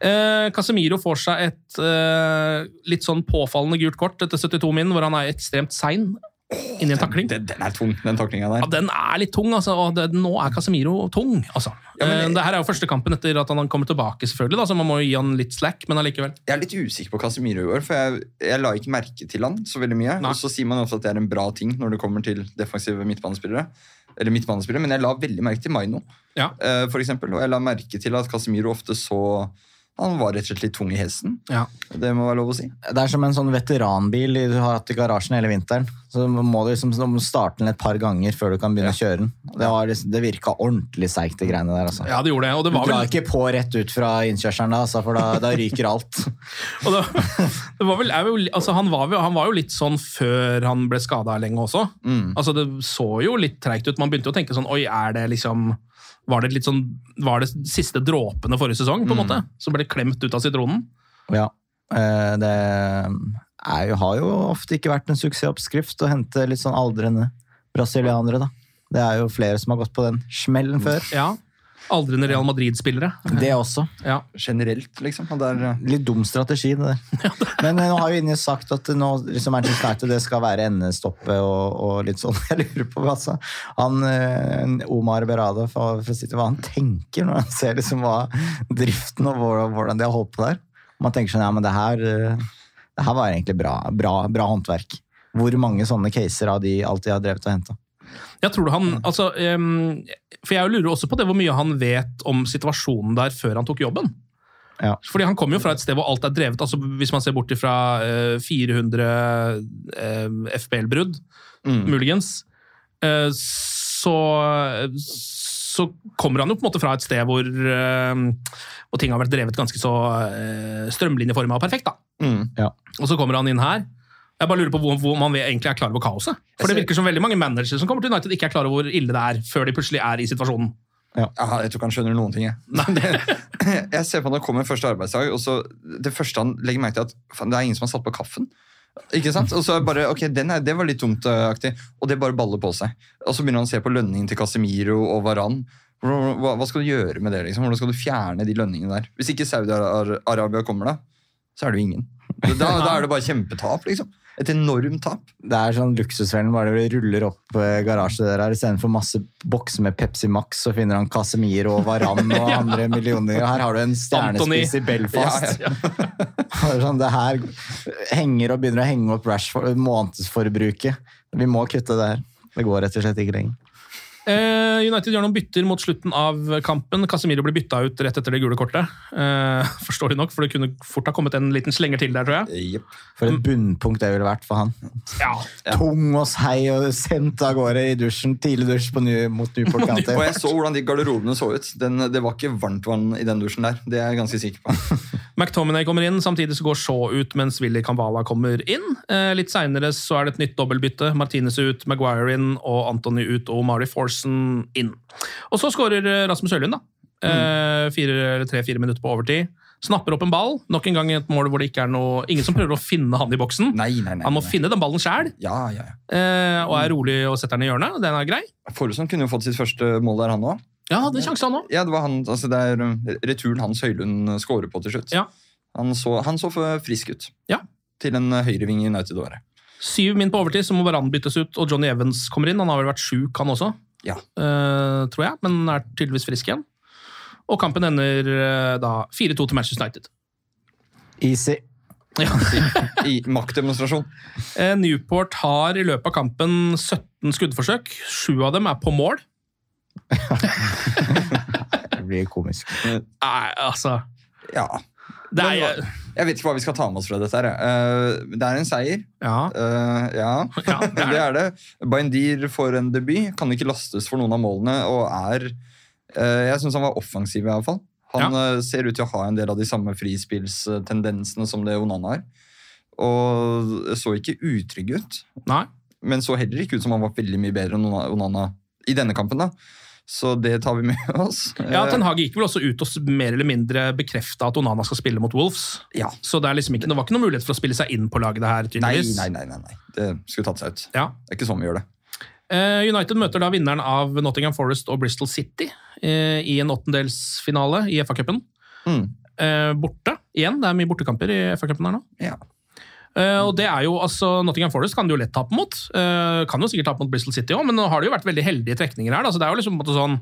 Eh, Casemiro får seg et uh, litt sånn påfallende gult kort etter 72 min, hvor han er ekstremt sein inn i en takling. Den, den er tung, den taklinga der. Ja, den er litt tung, altså, og det, nå er Casemiro tung. Altså. Ja, men- Eh, det her er jo første kampen etter at han kommer tilbake, selvfølgelig, da, så man må jo gi han litt slack, men allikevel. Jeg er litt usikker på Casemiro i år, for jeg, jeg la ikke merke til han så veldig mye. Nei. Og så sier man ofte at det er en bra ting når det kommer til defensive midtbanespillere. Eller midtbanespillere, Men jeg la veldig merke til Maino, Ja. eh, for eksempel. Og jeg la merke til at Casemiro ofte så Han var rett og slett litt tung i hesten. Ja. Det må være lov å si. Det er som en sånn veteranbil du har hatt i garasjen hele vinteren. Så må du liksom starte den et par ganger før du kan begynne å kjøre den. Det, var liksom, det virka ordentlig seigt, de greiene der. altså. ja, det gjorde det. Og det Du drar vel, ikke på rett ut fra innkjørselen, da, altså, for da, da ryker alt. [LAUGHS] og det, det var vel, altså, han, var, jo- han var jo litt sånn før han ble skada lenge også. Mm. Altså, det så jo litt treigt ut. Man begynte jo å tenke sånn Oi, er det liksom Var det litt sånn Var det siste dråpene forrige sesong, på en måte? Som ble klemt ut av sitronen? Ja, eh, det jo, har jo ofte ikke vært en suksessoppskrift å hente litt sånn aldrende brasilianere, da. Det er jo flere som har gått på den smellen før. Ja. Aldrende Real Madrid-spillere. Det også. Ja. Generelt, liksom. Og der, eh, Litt dum strategi, det der. [LAUGHS] Men eh, nå har jo Inni sagt at nå, liksom Manchester United det skal være endestoppet og, og litt sånn. [LAUGHS] Jeg lurer på altså, han, eh, Omar Berada for, for å si det, hva han tenker når han ser liksom hva driften og hvordan- de har holdt på der. Man tenker sånn, ja, men det her, eh, det her var egentlig bra, bra, bra håndverk. Hvor mange sånne caser har de alltid har drevet og henta? Jeg tror han, altså, um, for jeg lurer også på det hvor mye han vet om situasjonen der før han tok jobben. Ja. Fordi Han kommer jo fra et sted hvor alt er drevet. altså Hvis man ser bort fra uh, 400 uh, FBL-brudd, muligens, uh, så, så kommer han jo på en måte fra et sted hvor, eh, hvor ting har vært drevet ganske så uh, strømlinjeforma og perfekt. da. mm. Og så kommer han inn her. Jeg bare lurer på hvor, hvor man egentlig er klar over kaoset. For Det virker som veldig mange managere som kommer til United ikke er klar over hvor ille det er, før de plutselig er i situasjonen. Ja, jeg tror ikke han skjønner noen ting. Jeg, [LAUGHS] [CLEARS THROAT] jeg ser på han kommer første arbeidsdag, og så det første han legger merke til, at det er ingen som har satt på kaffen. Ikke sant? Og så bare, ok, den er, Det var litt dumt, uh, aktig. Og det bare baller på seg. Og så begynner han å se på lønningen til Casemiro og Varan. Hva, hva skal du gjøre med det? liksom? Hvordan skal du fjerne de lønningene der? Hvis ikke Saudi-Arabia kommer, da, så er det jo ingen. Da, da er det bare kjempetap, liksom. Et enormt tap. Det er sånn luksusfellen bare det ruller opp eh, garasjedøra. Istedenfor masse bokser med Pepsi Max, så finner han Casemiro og Varan og [LAUGHS] andre millioner. Her har du en stjernespiss i Belfast. Ja, [LAUGHS] er sånn, det her henger og begynner å henge opp Rashford, månedsforbruket. Vi må kutte det her. Det går rett og slett ikke lenger. Eh, United gjør noen bytter mot slutten av kampen. Casemiro blir bytta ut rett etter det gule kortet. [LAUGHS] Forstår forståelig nok, for det kunne fort ha kommet en liten slenger til der, tror jeg. Yep. For et bunnpunkt det ville vært for han. Ja, [LAUGHS] Tung og seig og sendt av gårde i dusjen. Tidlig dusj på New, mot [LAUGHS] Newport Og jeg så hvordan de garderobene så ut. Den, det var ikke varmt vann i den dusjen der. Det er jeg ganske sikker på. McTominay kommer inn, samtidig så går Shaw ut mens Willy Kambala kommer inn. Eh, litt seinere så er det et nytt dobbeltbytte. Martinez ut, Maguire inn og Anthony ut og Mari Forsen inn. Og så skårer eh, Rasmus Høylund, da. Eh, fire eller tre-fire minutter på overtid. Snapper opp en ball. Nok en gang et mål hvor det ikke er noe Ingen som prøver å finne han i boksen. Nei, nei, nei. Han må finne den ballen sjæl, Ja, ja, ja. eh, og er rolig og setter den i hjørnet. Den er grei. Forrest kunne jo fått sitt første mål der, han òg. Ja, hadde en sjanse, han òg. Ja, det, var han, altså det er uh, returen hans Høylund scorer på til slutt. Ja. Han, så, han så for frisk ut Ja. til en høyreving i United-året. Syv min på overtid, så må Varan byttes ut, og Johnny Evans kommer inn. Han har vel vært sjuk, han også, Ja. uh, tror jeg, men er tydeligvis frisk igjen. Og kampen ender uh, da 4-2 til Manchester United. Easy. Ja. [LAUGHS] I maktdemonstrasjon. Uh, Newport har i løpet av kampen 17 skuddforsøk. Sju av dem er på mål. [LAUGHS] [LAUGHS] Det blir komisk. Nei, altså Ja. Det er Jeg vet ikke hva vi skal ta med oss fra dette. her. Uh, det er en seier. Ja. Uh, ja, [LAUGHS] Ja, det er [LAUGHS] det er det. Baindir får en debut. Kan ikke lastes for noen av målene. og er uh, Jeg syns han var offensiv, i alle fall. Han uh, ser ut til å ha en del av de samme frispillstendensene som det Onana har. Og så ikke utrygg ut. Nei. Men så heller ikke ut som han var veldig mye bedre enn Onana i denne kampen. da. Så det tar vi med oss. Ja, Ten Hag gikk vel også ut og mer eller mindre bekrefta at Onana skal spille mot Wolves. ja. Så det, er liksom ikke, det var ikke noen mulighet for å spille seg inn på laget det her, tydeligvis. nei, nei, nei, nei. Det skulle tatt seg ut. Ja. Det er ikke sånn vi gjør det. Eh, United møter da vinneren av Nottingham Forest og Bristol City eh, i en åttendelsfinale i FA-cupen. Mm. Eh, borte igjen. Det er mye bortekamper i FA-cupen her nå. Ja. Eh, og det er jo, altså, Nottingham Forest kan de jo lett tape mot. Uh, kan jo sikkert tape mot Bristol City òg, men nå har det jo vært veldig heldige trekninger her. Da, så det er jo liksom på en måte sånn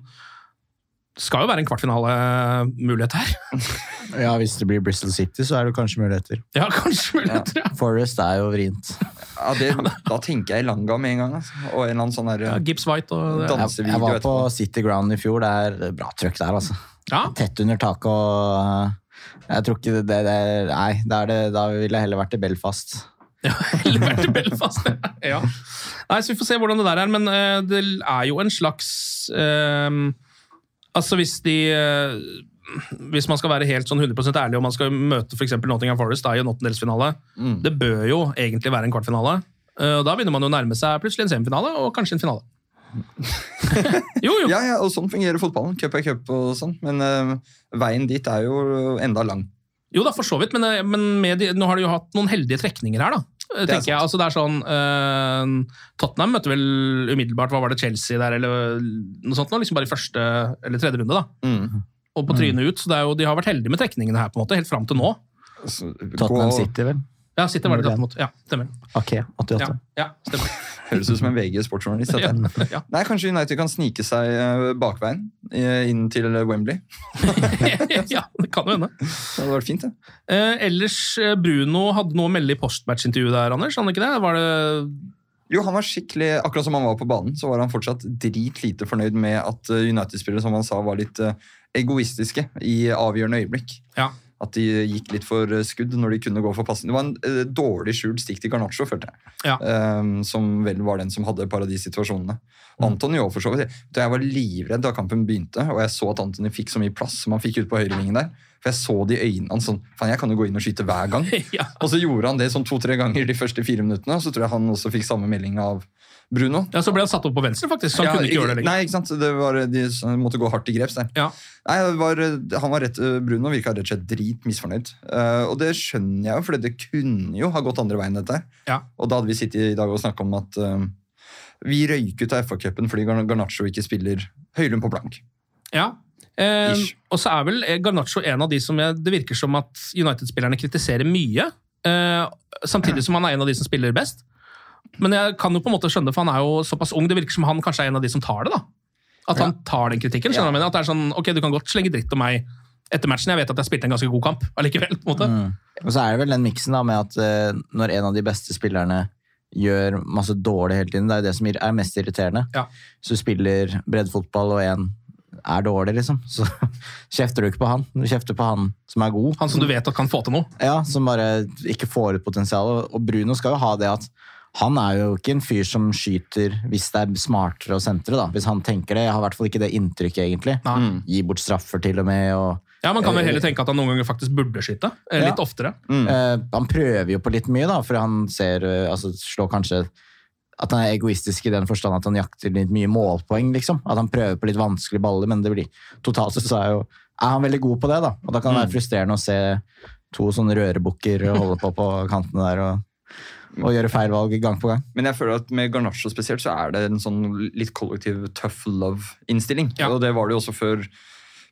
skal jo være en kvartfinalemulighet her. [LAUGHS] Ja, Hvis det blir Bristol City, så er det kanskje muligheter. Ja, kanskje muligheter, ja. Forest er jo vrient. Ja, det, Da tenker jeg Langa med en gang. Altså. Og en eller annen sånn der, ja Gibbs White og det. Jeg, jeg var på. City Ground i fjor. Det er bra trøkk der, altså. Ja, Tett under taket og Jeg tror ikke det, det, Nei, da, er ville jeg heller vært i Belfast. [LAUGHS] Ja, heller vært i Belfast. ja. Nei, så Vi får se hvordan det der er, men uh, det er jo en slags uh, Altså Hvis de uh, Hvis man skal være helt sånn 100% ærlig og man skal møte for Nottingham Forest da, i en åttendelsfinale, Mm. det bør jo egentlig være en kvartfinale. Da begynner man jo å nærme seg plutselig en semifinale og kanskje en finale. [LAUGHS] jo, jo. Ja, ja, og sånn fungerer fotballen. Cup er cup og sånn. Men uh, veien dit er jo enda lang. Jo da, for så vidt, men, eh, men med de, nå har de jo hatt noen heldige trekninger her. da. eh, tenker jeg. Altså, det er sånn uh, Tottenham møtte vel umiddelbart Hva var det, Chelsea der, eller noe sånt? nå, liksom Bare i første eller tredje runde, da. Mm. Og på trynet ut. Så det er jo, de har vært heldige med trekningene her, på en måte, helt fram til nå. Altså, Tottenham City, vel? Ja, sitter var det mot. Ja, stemmer. Ok, 88. Ja, ja, stemmer. [LAUGHS] Høres ut som en VG sportsjournalist. [LAUGHS] Ja, ja. Nei, Kanskje United kan snike seg eh, bakveien eh, inn til Wembley. [LAUGHS] ja, det kan jo hende. Det hadde vært fint, det. Eh, ellers, eh, Bruno hadde noe å melde i postmatch-intervjuet der, Anders. Han ikke det? Var det Jo, han var skikkelig, Akkurat som han var på banen, så var han fortsatt dritlite fornøyd med at eh, United-spillere som han sa, var litt eh, egoistiske i avgjørende øyeblikk. Ja. At de gikk litt for eh, skudd når de kunne gå for passing. Det var en uh, dårlig skjult stikk til Garnaccio, følte jeg. Ja. Um, som vel var den som hadde et par av de situasjonene. Antony også, for så vidt. Jeg var livredd da kampen begynte, og jeg så at Antony fikk så mye plass som han fikk ut på høyrevingen der. For jeg så det i øynene hans sånn Faen, jeg kan jo gå inn og skyte hver gang. [LAUGHS] ja. Og så gjorde han det sånn to-tre ganger de første fire minuttene, og så tror jeg han også fikk samme melding av Bruno. ja, Så ble han satt opp på venstre, faktisk. Så han Ja, kunne ikke gjøre det lenger. Nei, ikke sant? Det var, de måtte gå hardt i greps der. Ja. Nei, var, han var rett, Bruno virka rett og slett drit misfornøyd. Uh, og det skjønner jeg jo, for det kunne jo ha gått andre veien, dette. Ja. Og da hadde vi sittet i dag og snakka om at uh, vi røyk ut av FA-cupen fordi Gar- Garnaccio ikke spiller Høylund på blank. Ja. Eh, og så er vel eh, Garnaccio en av de som jeg, det virker som at United-spillerne kritiserer mye. Eh, samtidig som han er en av de som spiller best. Men jeg kan jo på en måte skjønne, for han er jo såpass ung. Det virker som han kanskje er en av de som tar det. da. At han tar den kritikken. skjønner du jeg? At det er sånn, ok, Du kan godt slenge dritt om meg etter matchen. Jeg vet at jeg spilte en ganske god kamp allikevel. på en måte. Mm. Og så er det vel den miksen da med at eh, når en av de beste spillerne gjør masse dårlig hele tiden, det er jo det som er mest irriterende. Ja. Så du spiller breddfotball og en er dårlig, liksom, så [LAUGHS] kjefter du ikke på han. Du kjefter på han som er god. Han som du vet at kan få til noe. Ja, som bare ikke får ut potensialet. Og Bruno skal jo ha det at han er jo ikke en fyr som skyter hvis det er smartere å sentre. da. Hvis han tenker det. Jeg har i hvert fall ikke det inntrykket, egentlig. Nei. Gi bort straffer til og med. og Ja, Man kan vel heller tenke at han noen ganger faktisk burde skyte. eh, Litt Ja. oftere. Eh, han prøver jo på litt mye, da, for han ser uh, altså, slår kanskje at han er egoistisk i den forstand at han jakter litt mye målpoeng. liksom. At han prøver på litt vanskelige baller, men det blir totalt sett så er, jo, er han veldig god på det. da. Og da kan det være frustrerende å se to sånne rørebukker holde på på kantene der og, og gjøre feil valg gang på gang. Men jeg føler at med Garnaccio spesielt så er det en sånn litt kollektiv tough love-innstilling. Ja. Og det var det jo også før,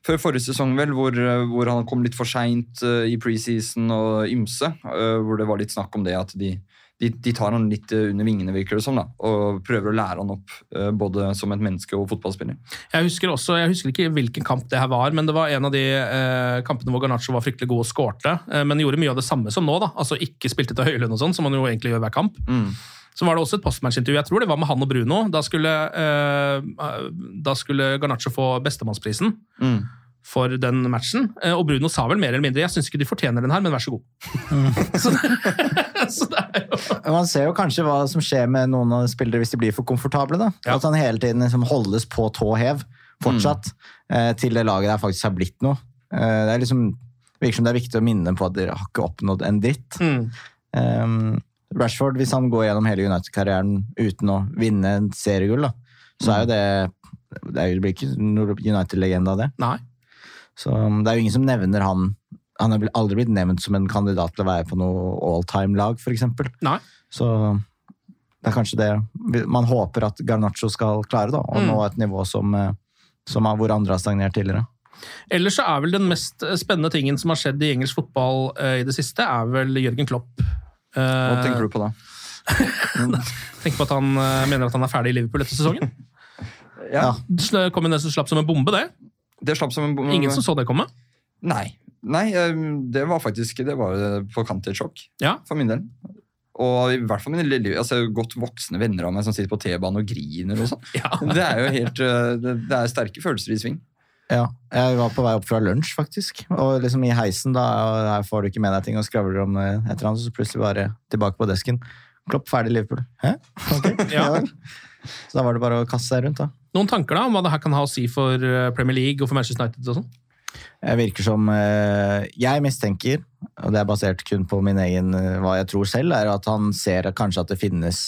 før forrige sesong, vel, hvor, hvor han kom litt for seint i preseason og ymse. Uh, Hvor det var litt snakk om det at de, de, de tar han litt eh, under vingene, virker det som, da, og prøver å lære han opp eh, både som et menneske og fotballspiller. Jeg husker også, jeg husker ikke hvilken kamp det her var, men det var en av de eh, kampene hvor Garnaccio var fryktelig god og skårte, eh, men gjorde mye av det samme som nå. da, altså Ikke spilte til Høylund og sånn, som man jo egentlig gjør hver kamp. Mm. Så var det også et postmatch-intervju, jeg tror det var med han og Bruno. Da skulle, eh, da skulle Garnaccio få bestemannsprisen Mm. For den matchen. Eh, og Bruno sa vel mer eller mindre 'jeg syns ikke de fortjener den her, men vær så god'. [LAUGHS] så, det, [LAUGHS] så det er jo Man ser jo kanskje hva som skjer med noen av spillere hvis de blir for komfortable. da. Ja. At han hele tiden liksom holdes på tå hev, fortsatt, mm. til det laget der faktisk har blitt noe. Eh, det er liksom, virker som det er viktig å minne dem på at dere har ikke oppnådd en dritt. mm. Um, Rashford, hvis han går gjennom hele United-karrieren uten å vinne en seriegull, da, så er jo det Det det blir ikke noe United-legende av det. Nei. Så um, det er jo ingen som nevner han Han har aldri blitt nevnt som en kandidat til å være på noe all time-lag, f.eks. Så det er kanskje det man håper at Garnaccio skal klare, da, å Mm. nå et nivå som, eh, som hvor andre har stagnert tidligere. Ellers så er vel den mest spennende tingen som har skjedd i engelsk fotball uh, i det siste, er vel Jørgen Klopp. Uh, Hva tenker du på da? [LAUGHS] tenker på at han uh, mener at han er ferdig i Liverpool etter sesongen. Ja, Det kom jo nesten slapp som en bombe, det. Det slapp som en Ingen som så det komme. Nei. Nei, eh, det var faktisk det var på kant til et sjokk. Ja. For min del. Og i hvert fall mine lille, altså, godt voksne venner av meg som sitter på T-banen og griner og sånn. [LAUGHS] Ja. Det er jo helt eh, det, det er sterke følelser i sving. Ja, jeg var på vei opp fra lunsj, faktisk. Og liksom i heisen, da og her får du ikke med deg ting og skravler om eh, et eller annet, så plutselig bare tilbake på desken. Klopp ferdig Liverpool. Hæ? Okay. Ja. Så da var det bare å kaste seg rundt, da. Noen tanker da om hva det her kan ha å si for eh, Premier League og for Manchester United? og sånn? Jeg virker som eh, Jeg mistenker, og det er basert kun på min egen eh, hva jeg tror selv, er at han ser kanskje at det finnes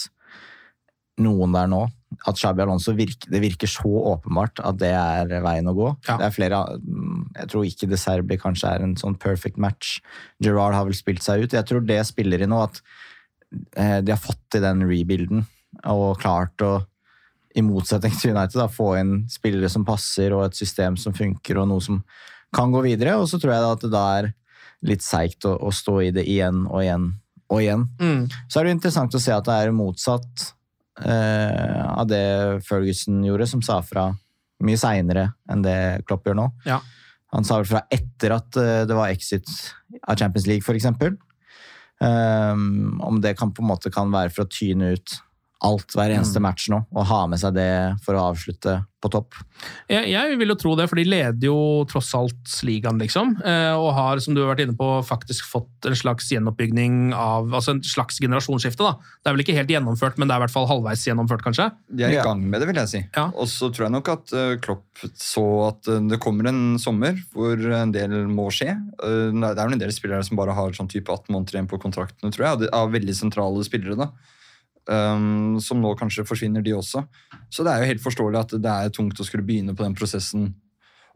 noen der nå. At Xabi Alonso virker, det virker så åpenbart at det er veien å gå. Ja. Det er flere, mm, Jeg tror ikke De Serbi kanskje er en sånn perfect match. Gerard har vel spilt seg ut. Jeg tror det spiller i nå at de har fått til den rebuilden og klart å, i motsetning til United, da, få inn spillere som passer og et system som funker og noe som kan gå videre. Og så tror jeg da at det da er litt seigt å, å stå i det igjen og igjen og igjen. Mm. Så er det interessant å se at det er motsatt eh, av det Ferguson gjorde, som sa fra mye seinere enn det Klopp gjør nå. Ja. Han sa vel fra etter at eh, det var exit av Champions League, eksempel. Um, om det kan på en måte kan være for å tyne ut alt hver eneste match nå, og ha med seg det for å avslutte på topp. Jeg, jeg vil jo tro det, for de leder jo tross alt ligaen, liksom. eh, Og har, som du har vært inne på, faktisk fått en slags gjenoppbygging av Altså en slags generasjonsskifte, da. Det er vel ikke helt gjennomført, men det er i hvert fall halvveis gjennomført, kanskje? De er i gang med det, vil jeg si. Ja. Og så tror jeg nok at eh, Klopp så at eh, det kommer en sommer hvor en del må skje. Eh, det er vel en del spillere som bare har sånn type 18 måneder igjen på kontraktene, tror jeg, av veldig sentrale spillere. da. Um, som nå kanskje forsvinner, de også. Så det er jo helt forståelig at det er tungt å skulle begynne på den prosessen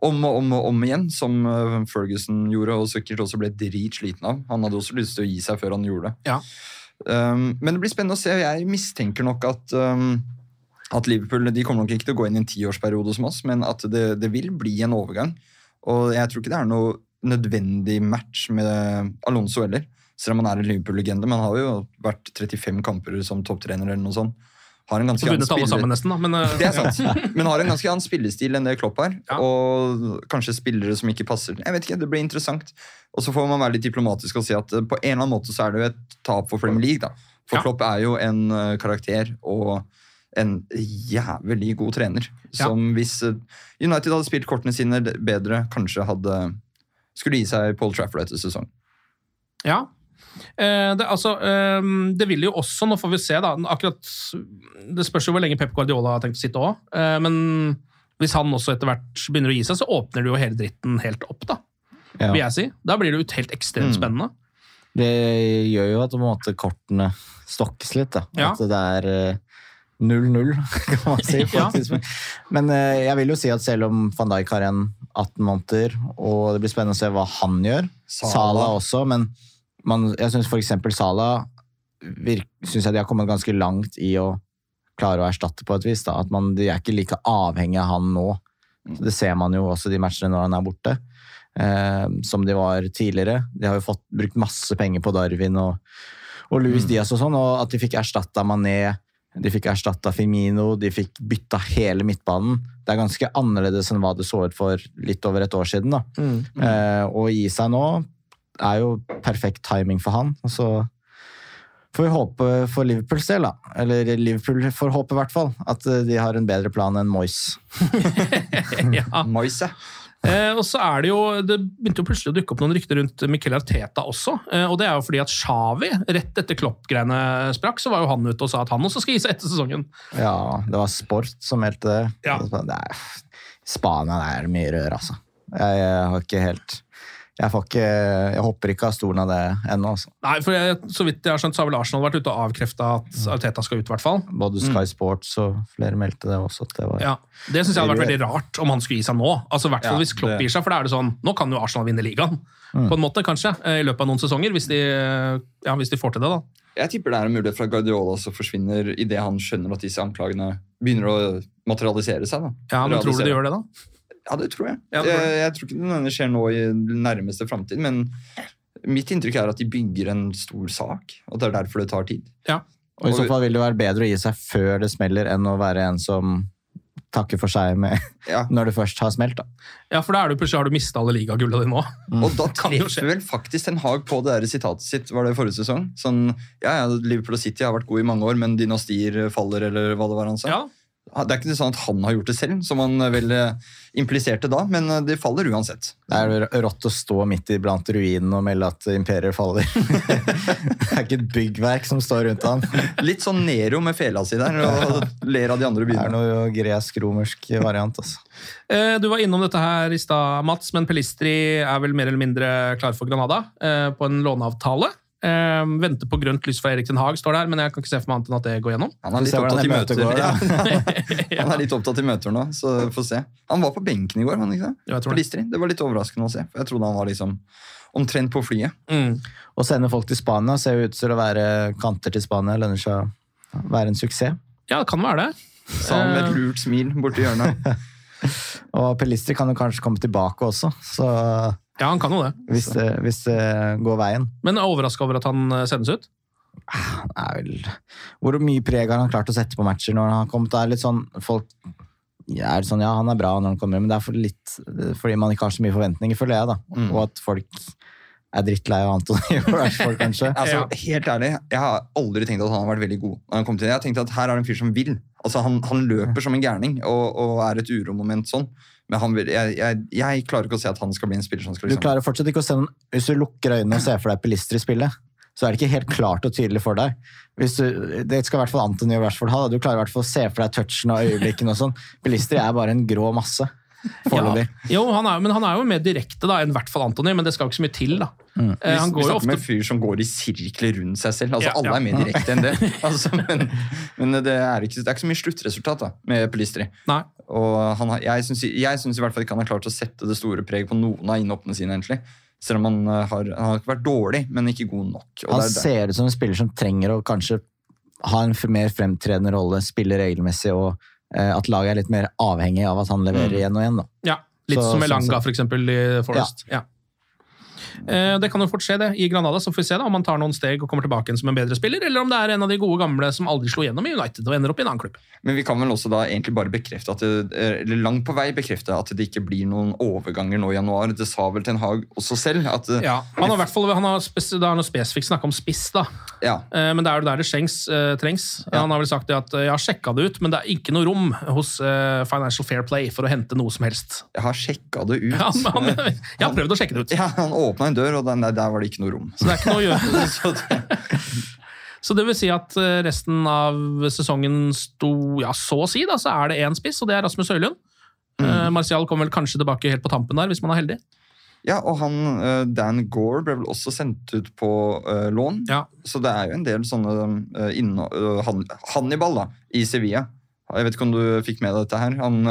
om og om og om igjen, som eh, Ferguson gjorde, og sikkert også ble dritsliten av. Han hadde også lyst til å gi seg før han gjorde det. Ja. Um, men det blir spennende å se. Jeg mistenker nok at, um, at Liverpool de kommer nok ikke til å gå inn i en tiårsperiode som oss, men at det, det vil bli en overgang. Og jeg tror ikke det er noe nødvendig match med Alonso heller. Selv om han er en Liverpool-legende, men han har jo vært 35 kamper som topptrener eller noe sånt. Har en ganske annen spiller- nesten, da. Men, uh... [LAUGHS] det er sant. Men har en ganske annen spillestil enn det Klopp har. Ja. Og kanskje spillere som ikke passer. Jeg vet ikke, Det blir interessant. Og så får man være litt diplomatisk og si at eh, på en eller annen måte så er det jo et tap for Premier League. da. For Ja. Klopp er jo en eh, karakter og en jævlig god trener. Ja. Som hvis eh, United hadde spilt kortene sine bedre, kanskje hadde skulle gi seg Paul Trafford etter sesong. Ja. Eh, det, altså, eh, det vil jo også, nå får vi se, da akkurat, Det spørs jo hvor lenge Pep Guardiola har tenkt å sitte òg. Eh, men hvis han også etter hvert begynner å gi seg, så åpner det jo hele dritten helt opp. da, Ja. vil jeg si. Da blir det jo helt ekstremt Mm. spennende. Det gjør jo at på en måte kortene stokkes litt. da. Ja. At det er eh, 0-0, [LAUGHS] kan man si. [LAUGHS] Ja. Men eh, jeg vil jo si at selv om van Dijk har igjen 18 måneder, og det blir spennende å se hva han gjør, Sala, Sala også, men man, jeg syns f.eks. Salah virk- synes jeg de har kommet ganske langt i å klare å erstatte på et vis. Da. At man, De er ikke like avhengig av han nå. Det ser man jo også de matchene når han er borte, eh, som de var tidligere. De har jo fått brukt masse penger på Darwin og, og Luis Diaz og sånn, og at de fikk erstatta Mané, de fikk erstatta Firmino, de fikk bytta hele midtbanen. Det er ganske annerledes enn hva det så ut for litt over et år siden. da. Eh, å gi seg nå er jo perfekt timing for han. Og så får vi håpe for Liverpools del, da. Eller Liverpool får håpe i hvert fall, at eh, de har en bedre plan enn Moyes. [LAUGHS] ja. [LAUGHS] Moise. Eh, og så er Det jo, det begynte jo plutselig å dukke opp noen rykter rundt Miquel Arteta også. Eh, og det er jo fordi at Xavi, rett etter Klopp-greiene sprakk, så var jo han ute og sa at han også skal gi seg etter sesongen. Ja, det var Sport som meldte det. Ja. det er, Spania er mye rør, altså. Jeg, jeg har ikke helt jeg, får ikke, jeg hopper ikke av stolen av det ennå. Altså. Nei, for jeg, Så vidt jeg har skjønt, så har vel Arsenal vært ute og avkrefta at Arteta skal ut, i hvert fall. Både Sky Sports og flere meldte det også. At det var, Ja, Det syns jeg hadde vært veldig rart om han skulle gi seg nå. Altså i hvert fall Ja, hvis Klopp det- gir seg, for da er det sånn Nå kan jo Arsenal vinne ligaen, på en måte, kanskje, eh, i løpet av noen sesonger. Hvis de, ja, hvis de får til det, da. Jeg tipper det er en mulighet for at Guardiola også forsvinner idet han skjønner at disse anklagene begynner å materialisere seg. da. Ja, men Tror du de gjør det, da? Ja, det tror jeg. Ja, det tror jeg, jeg tror ikke det nødvendigvis skjer nå i nærmeste framtid, men mitt inntrykk er at de bygger en stor sak, og det er derfor det tar tid. Ja. Og I så fall vil det være bedre å gi seg før det smeller, enn å være en som takker for seg med [LAUGHS] Ja. når det først har smelt. da. Ja, for da er du plutselig har du mista alle ligagulla dine nå. Og da [LAUGHS] treffer vel faktisk Ten Hag på det der sitatet sitt, var det forrige sesong? Sånn, ja, ja, Liverpool og City har vært gode i mange år, men dynastier faller, eller hva det var han sa. Ja, Det er ikke sånn at han har gjort det selv, som han vel eh, impliserte da, men eh, det faller uansett. Det er rått å stå midt iblant ruinene og melde at imperier faller. [LAUGHS] det er ikke et byggverk som står rundt han. [LAUGHS] Litt sånn Nero med fela si der, og ler av de andre Det er byene. noe gresk-romersk variant. altså. Eh, Du var innom dette her i stad, Mats, men Pelistri er vel mer eller mindre klar for Granada på en låneavtale. Eh, venter på grønt lys fra Erik Den Hag, står det her, men jeg kan ikke se for meg annet enn at det går gjennom. Han er litt opptatt i møter. går, Ja. [LAUGHS] [LAUGHS] Han er litt opptatt i møter nå, så vi får se. Han var på benken i går, men han ikke sant? På det. Listri. Det var litt overraskende å se. for Jeg trodde han var liksom omtrent på flyet. Mm. Å sende folk til Spania ser jo ut til å være kanter til Spania. Lønner seg å være en suksess. Ja, det kan være det. Sa han med et Eh. lurt smil borti hjørnet. [LAUGHS] Og Pelistri kan jo kanskje komme tilbake også, så Ja, han kan jo det. hvis det, hvis det går veien Men overraska over at han eh, sendes ut? er vel, Hvor mye preg har han klart å sette på matcher når han har kommet? Det er litt sånn, folk er sånn, ja, han er bra når han kommer, men det er for litt, fordi man ikke har så mye forventninger, føler jeg. da. Mm. Og at folk er drittlei av Antony [LAUGHS] Rashford, kanskje. [LAUGHS] Altså, Helt ærlig, jeg har aldri tenkt at han har vært veldig god. når han kom til Jeg har tenkt at her er det en fyr som vil. Altså, han, han løper som en gærning og, og er et uromoment sånn. Men han jeg, jeg, jeg klarer ikke å se at han skal bli en spiller som skal Du liksom, klarer fortsatt ikke å se den, Hvis du lukker øynene og ser for deg Pelistri spille, så er det ikke helt klart og tydelig for deg. Hvis du, det skal i hvert fall Antony og Rashford ha. Du klarer i hvert fall å se for deg touchen og øyeblikkene og sånn. Er bare en grå masse. Foreløpig. Jo, han er, men han er jo mer direkte da, enn i hvert fall Antony, men det skal jo ikke så mye til. da. Mm. Eh, vi, han vi går jo snakker ofte med en fyr som går i sirkler rundt seg selv. Altså, Ja, alle ja. er mer direkte enn det. [LAUGHS] Altså, men men det, er ikke, det er ikke så mye sluttresultat da, med Pelistri. Nei. Og han har, jeg syns i hvert fall ikke han har klart å sette det store preget på noen av innhoppene sine. egentlig. Selv om han eh, har, han har ikke vært dårlig, men ikke god nok. Og Han det er det. ser ut som en spiller som trenger å kanskje ha en mer fremtredende rolle, spille regelmessig, og at laget er litt mer avhengig av at han leverer Mm. igjen og igjen. da. Ja, Litt Så- som sånn Elanga, sånn, for eksempel, i Forest. Ja. Eh, Det kan jo fort skje det i Granada, så får vi se da om han tar noen steg og kommer tilbake som en bedre spiller, eller om det er en av de gode gamle som aldri slo gjennom i United og ender opp i en annen klubb. Men vi kan vel også da egentlig bare bekrefte at det, eller langt på vei bekrefte at det ikke blir noen overganger nå i januar. Det sa vel Ten Hag også selv. at eh, Ja, han har i hvert fall han har spes, da har han spesifikt snakka om spiss, da. ja, Eh, Men det er jo der det eh, trengs. Ja. Han har vel sagt det at jeg har sjekka det ut, men det er ikke noe rom hos Financial Fair Play for å hente noe som helst. jeg har sjekka det ut. [LAUGHS] Ja, han, jeg har prøvd å sjekke det ut, Ja, Han åpna en dør, og den der, var det ikke noe rom. så det er ikke noe å gjøre. [LAUGHS] [LAUGHS] Så det, Så det vil si at eh, resten av sesongen sto ja, så å si, da, så er det én spiss, og det er Rasmus Høylund. Eh, Martial kommer vel kanskje tilbake helt på tampen der, hvis man er heldig. ja, og han, uh, Dan Gore ble vel også sendt ut på uh, lån. Ja. Så det er jo en del sånne uh, inno, Han- Hannibal da, i Sevilla. Jeg vet ikke om du fikk med deg dette her. Han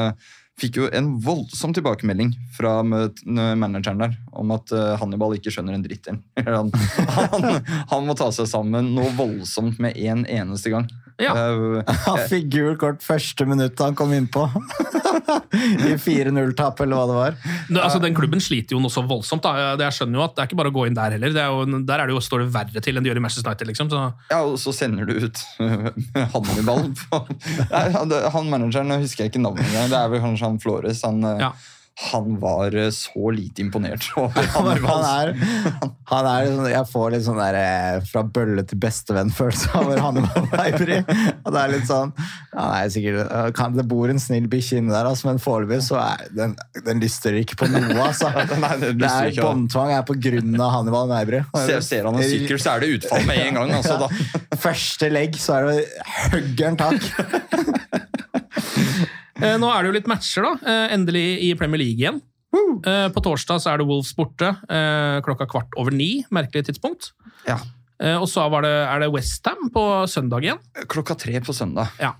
fikk jo en voldsom tilbakemelding fra manageren der om at eh, Hannibal ikke skjønner en dritt. [LAUGHS] Han, han, han må ta seg sammen noe voldsomt med en eneste gang. Ja. Eh, Han fikk gult kort første minuttet han kom innpå. [LAUGHS] I 4-0-tap, eller hva det var. Det, altså, den klubben sliter jo noe så voldsomt. Da. Det- Jeg skjønner jo at det er ikke bare å gå inn der heller. Det er jo, der er det jo, står det verre til enn det gjør i Manchester United. liksom. Så, Ja, og så sender du ut Hannibal. i ball han, manageren husker jeg ikke navnet engang. Det er vel kanskje han Flores. Han, eh, Ja. Han var eh, så lite imponert [LAUGHS] over Han er, han er sånn, Jeg får litt sånn der eh, fra bølle til bestevenn-følelse [LAUGHS] over Hannibal Leibri. Og det er litt sånn ja, nei, sikkert, eh, kan, Det bor en snill bikkje inni der, altså, men foreløpig så er den, den lyster ikke på noe. Altså. [LAUGHS] Nei, det er båndtvang er på grunn av Hannibal Leibri. Ser, ser han en sykkel, så er det utfall med en gang. Altså, da. Første legg, så er det høggeren tak. Eh, Nå er det jo litt matcher, da. eh, Endelig i Premier League igjen. Eh, På torsdag så er det Wolves borte klokka kvart over ni. Merkelig tidspunkt. Ja. Og så var det, er det Westham på søndag igjen. Klokka tre på søndag. Ja.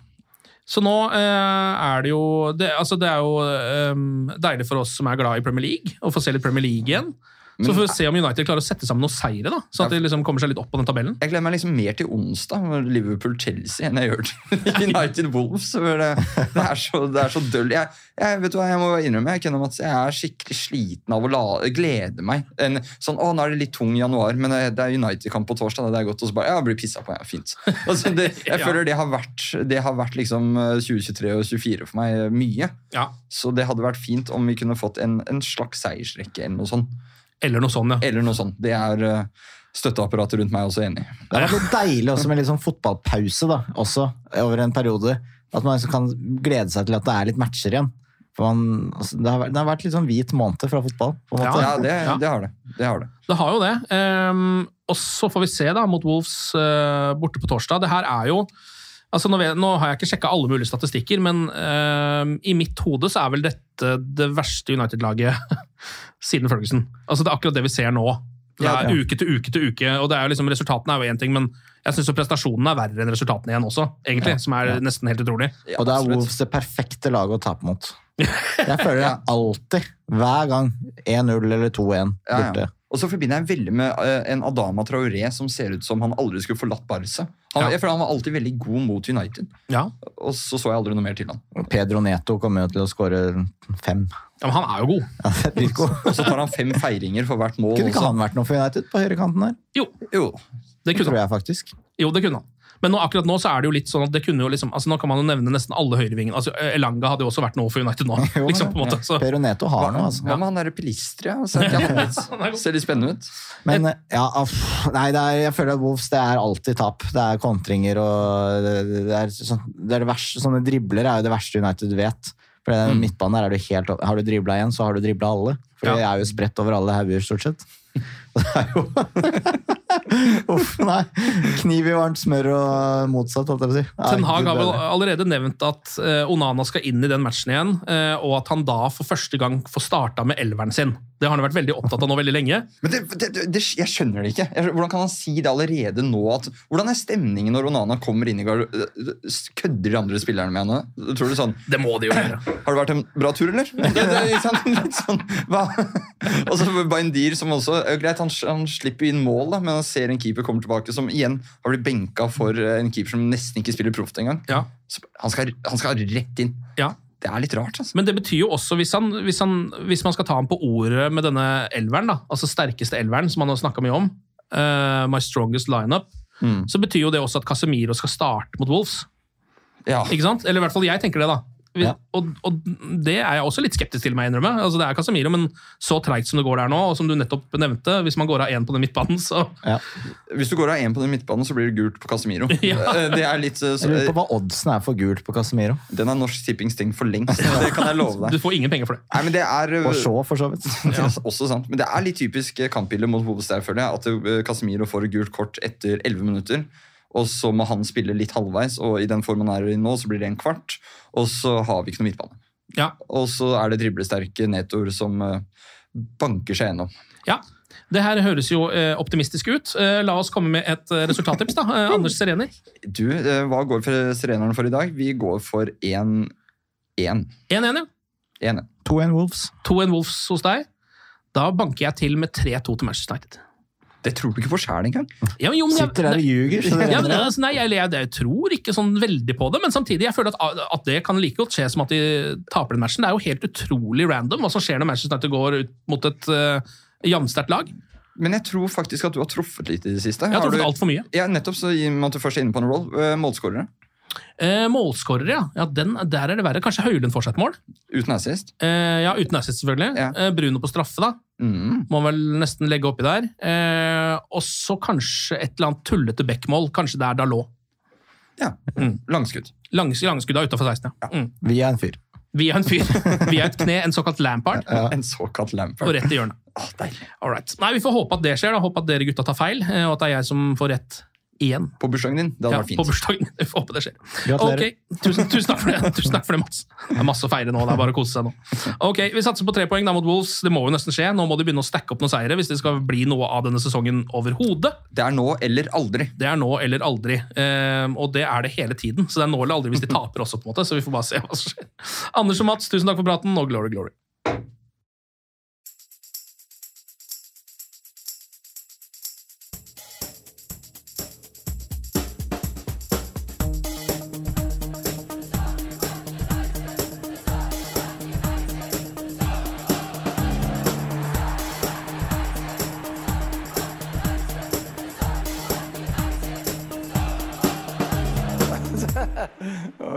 Så nå eh, er det jo det, altså det er jo deilig for oss som er glad i Premier League, å få se litt Premier League igjen. Så får vi se om United klarer å sette sammen noen seire, da, sånn at de liksom kommer seg litt opp på den tabellen. Jeg gleder meg liksom mer til onsdag, Liverpool-Chelsea, enn jeg gjør til [LAUGHS] United Wolves. Det, det er så, det er så døll. Jeg, jeg, vet du hva, jeg må innrømme jeg, Mats, jeg er skikkelig sliten av å la, glede meg. En, sånn, å, Nå er det litt tung januar, men det det er United-kamp på torsdag. Det er godt, og så bare, ja, blir pissa på. Ja, fint. Altså, det, [LAUGHS] jeg Ja. føler det har vært, det har vært liksom eh, 2023 og 2024 for meg eh, mye. Ja. Så det hadde vært fint om vi kunne fått en, en slags seiersrekke eller noe sånt. Eller noe sånt, ja. Eller noe sånt. Det er eh, støtteapparatet rundt meg også enig i. Det er vært deilig også med litt sånn fotballpause da, også, over en periode. At man liksom kan glede seg til at det er litt matcher igjen. For man, altså, det, har vært, det har vært litt sånn hvit måned fra fotball. på en måte. Ja, det, Ja. det har det. det, har det. Det har jo det. Um, og så får vi se da, mot Wolves uh, borte på torsdag. Det her er jo altså nå, vet, nå har jeg ikke sjekka alle mulige statistikker, men uh, i mitt hode så er vel dette det verste United-laget siden Ferguson. Altså Det er akkurat det vi ser nå. Det er Ja, ja. Uke til uke til uke. og det er jo liksom, Resultatene er jo én ting, men jeg syns prestasjonene er verre enn resultatene igjen også, egentlig. Som er nesten helt utrolig. Og det er Wolves det perfekte laget å tape mot. [LAUGHS] Jeg føler det alltid, hver gang, 1-0 eller 2-1 Ja, ja. borte. Og så forbinder jeg veldig med eh, en Adama Traoré som ser ut som han aldri skulle forlatt Barca. Han, Ja. Jeg føler han var alltid veldig god mot United, Ja. og så så jeg aldri noe mer til han. Pedro Neto kommer jo til å skåre fem. Ja, Men han er jo god. Ja, det er. [LAUGHS] Og så tar han fem feiringer for hvert mål. Kunne ikke også. han vært noe for United på høyrekanten der? Jo, Jo, det Det kunne tror jeg faktisk. Jo, det kunne han. Men nå, akkurat nå så er det jo litt sånn at det kunne jo liksom, altså Nå kan man jo nevne nesten alle høyrevingene. Altså, Elanga hadde jo også vært noe for United nå. [LAUGHS] Jo, liksom på en måte. Så. Pedro Neto har noe, altså. hva med han derre Pilistria? Ser [LAUGHS] ja. ser litt spennende ut. Men ja, aff, nei, det er, jeg føler at Wolfs det er alltid tap. Det er kontringer og det, det er, sånn, det er det verste, Sånne dribler er jo det verste United vet. For Mm. midtbanen der er du helt Har du dribla igjen, så har du dribla alle. For Ja. jeg er jo spredt over alle hauger, stort sett. Og [LAUGHS] det er jo [LAUGHS] [LAUGHS] Uff, nei. Kniv i varmt smør og motsatt, holdt jeg på å si. Ten Hag har vel allerede nevnt at eh, Onana skal inn i den matchen igjen, eh, og at han da for første gang får starta med elveren sin. Det har han vært veldig opptatt av nå veldig lenge. Men det, det, det, det, Jeg skjønner det ikke. Hvordan kan han si det allerede nå? At, hvordan er stemningen når Onana kommer inn i gard... Kødder de andre spillerne med henne? Tror du sånn Det må de jo gjøre. [CLEARS THROAT] Har det vært en bra tur, eller? [LAUGHS] Det, det? Litt sånn, hva? [LAUGHS] Og så Baindir, som også eh, Greit, han, han slipper inn mål, da, men han ser en keeper komme tilbake som igjen har blitt benka for eh, en keeper som nesten ikke spiller proft engang. Ja. Han, skal- han skal rett inn. Ja. Det er litt rart, altså. Men det betyr jo også, hvis, han, hvis, han, hvis man skal ta ham på ordet med denne elveren, da, altså sterkeste elveren, som han har snakka mye om, uh, My Strongest Lineup, Mm. så betyr jo det også at Casemiro skal starte mot Wolves. Ja. Ikke sant? Eller i hvert fall jeg tenker det, da. Vi- Ja. Og, og det er jeg også litt skeptisk til, meg innrømme. Altså, det er Casemiro, men så treigt som det går der nå, og som du nettopp nevnte, hvis man går av én på den midtbanen, så Ja. Hvis du går av én på den midtbanen, så blir det gult på Casemiro. [LAUGHS] Ja. Eh, Det er litt eh, så, Jeg lurer på hva oddsen er for gult på Casemiro. Den er Norsk Tippings ting for lengst. [LAUGHS] Det kan jeg love du får ingen penger for det. Nei, men det er eh, Og Shaw, for så vidt. [LAUGHS] Det er også sant. Men det er litt typisk kampbilde mot Wolves føler jeg. At Casemiro får et gult kort etter 11 minutter. Og så må han spille litt halvveis, og i den formen han er i nå, så blir det en kvart. Og så har vi ikke noe midtbane. Ja. Og så er det driblesterke Netor som eh, banker seg gjennom. Ja. Det her høres jo eh, optimistisk ut. Eh, la oss komme med et resultattips, da. Anders Serener. Du, hva går for Serenerne for i dag? Vi går for 1-1. 1-1, ja. 2-1 Wolves. 2-1 Wolves hos deg. Da banker jeg til med 3-2 til Manchester United. Det tror du ikke på sjæl engang. Ja, men jo, men jeg- Sitter der og ljuger. Ja, men, altså, nei, jeg, jeg, jeg tror ikke sånn veldig på det, men samtidig jeg føler at, at det kan like godt skje som at de taper den matchen. Det er jo helt utrolig random hva som skjer når Manchester United går ut mot et uh, jevnsterkt lag. Men jeg tror faktisk at du har truffet litt i det siste. Jeg har truffet du- altfor mye. Ja, nettopp, så i og med at du først er inne på en roll. Uh, Målskårere. Eh, Målskårere, ja. ja den, der er det verre. Kanskje Høylund får seg et mål. Uten assist. Eh, ja, uten assist, selvfølgelig. Ja. Eh, Bruno på straffe, da. Mm. Må vel nesten legge oppi der. Eh, og så kanskje et eller annet tullete backmål. Kanskje det er Dalot. Ja. Mm. Langskudd. Langs, langskudda utafor 16, ja. Mm. Vi er en fyr. Via en fyr. [LAUGHS] Via et kne, en såkalt Lampard. En såkalt Lampard. Og rett i hjørnet. Oh. Nei, Vi får håpe at det skjer. da. Håpe at dere gutta tar feil, eh, og at det er jeg som får rett igjen. På bursdagen din. Det hadde Ja, vært på bursdagen. Jeg håper det skjer. Gratulerer. Ok, tusen, tusen takk for det, tusen takk for det, Mats. Det er masse å feire nå. Det er bare å kose seg nå. Ok, Vi satser på tre poeng da mot Wolves. Det må jo nesten skje. Nå må de begynne å stacke opp noen seire hvis det skal bli noe av denne sesongen overhodet. Det er nå eller aldri. Det er nå eller aldri. Ehm, og det er det hele tiden. Så det er nå eller aldri hvis de taper også, på en måte. Så vi får bare se hva som skjer. Anders og Mats, tusen takk for praten, og glory, glory.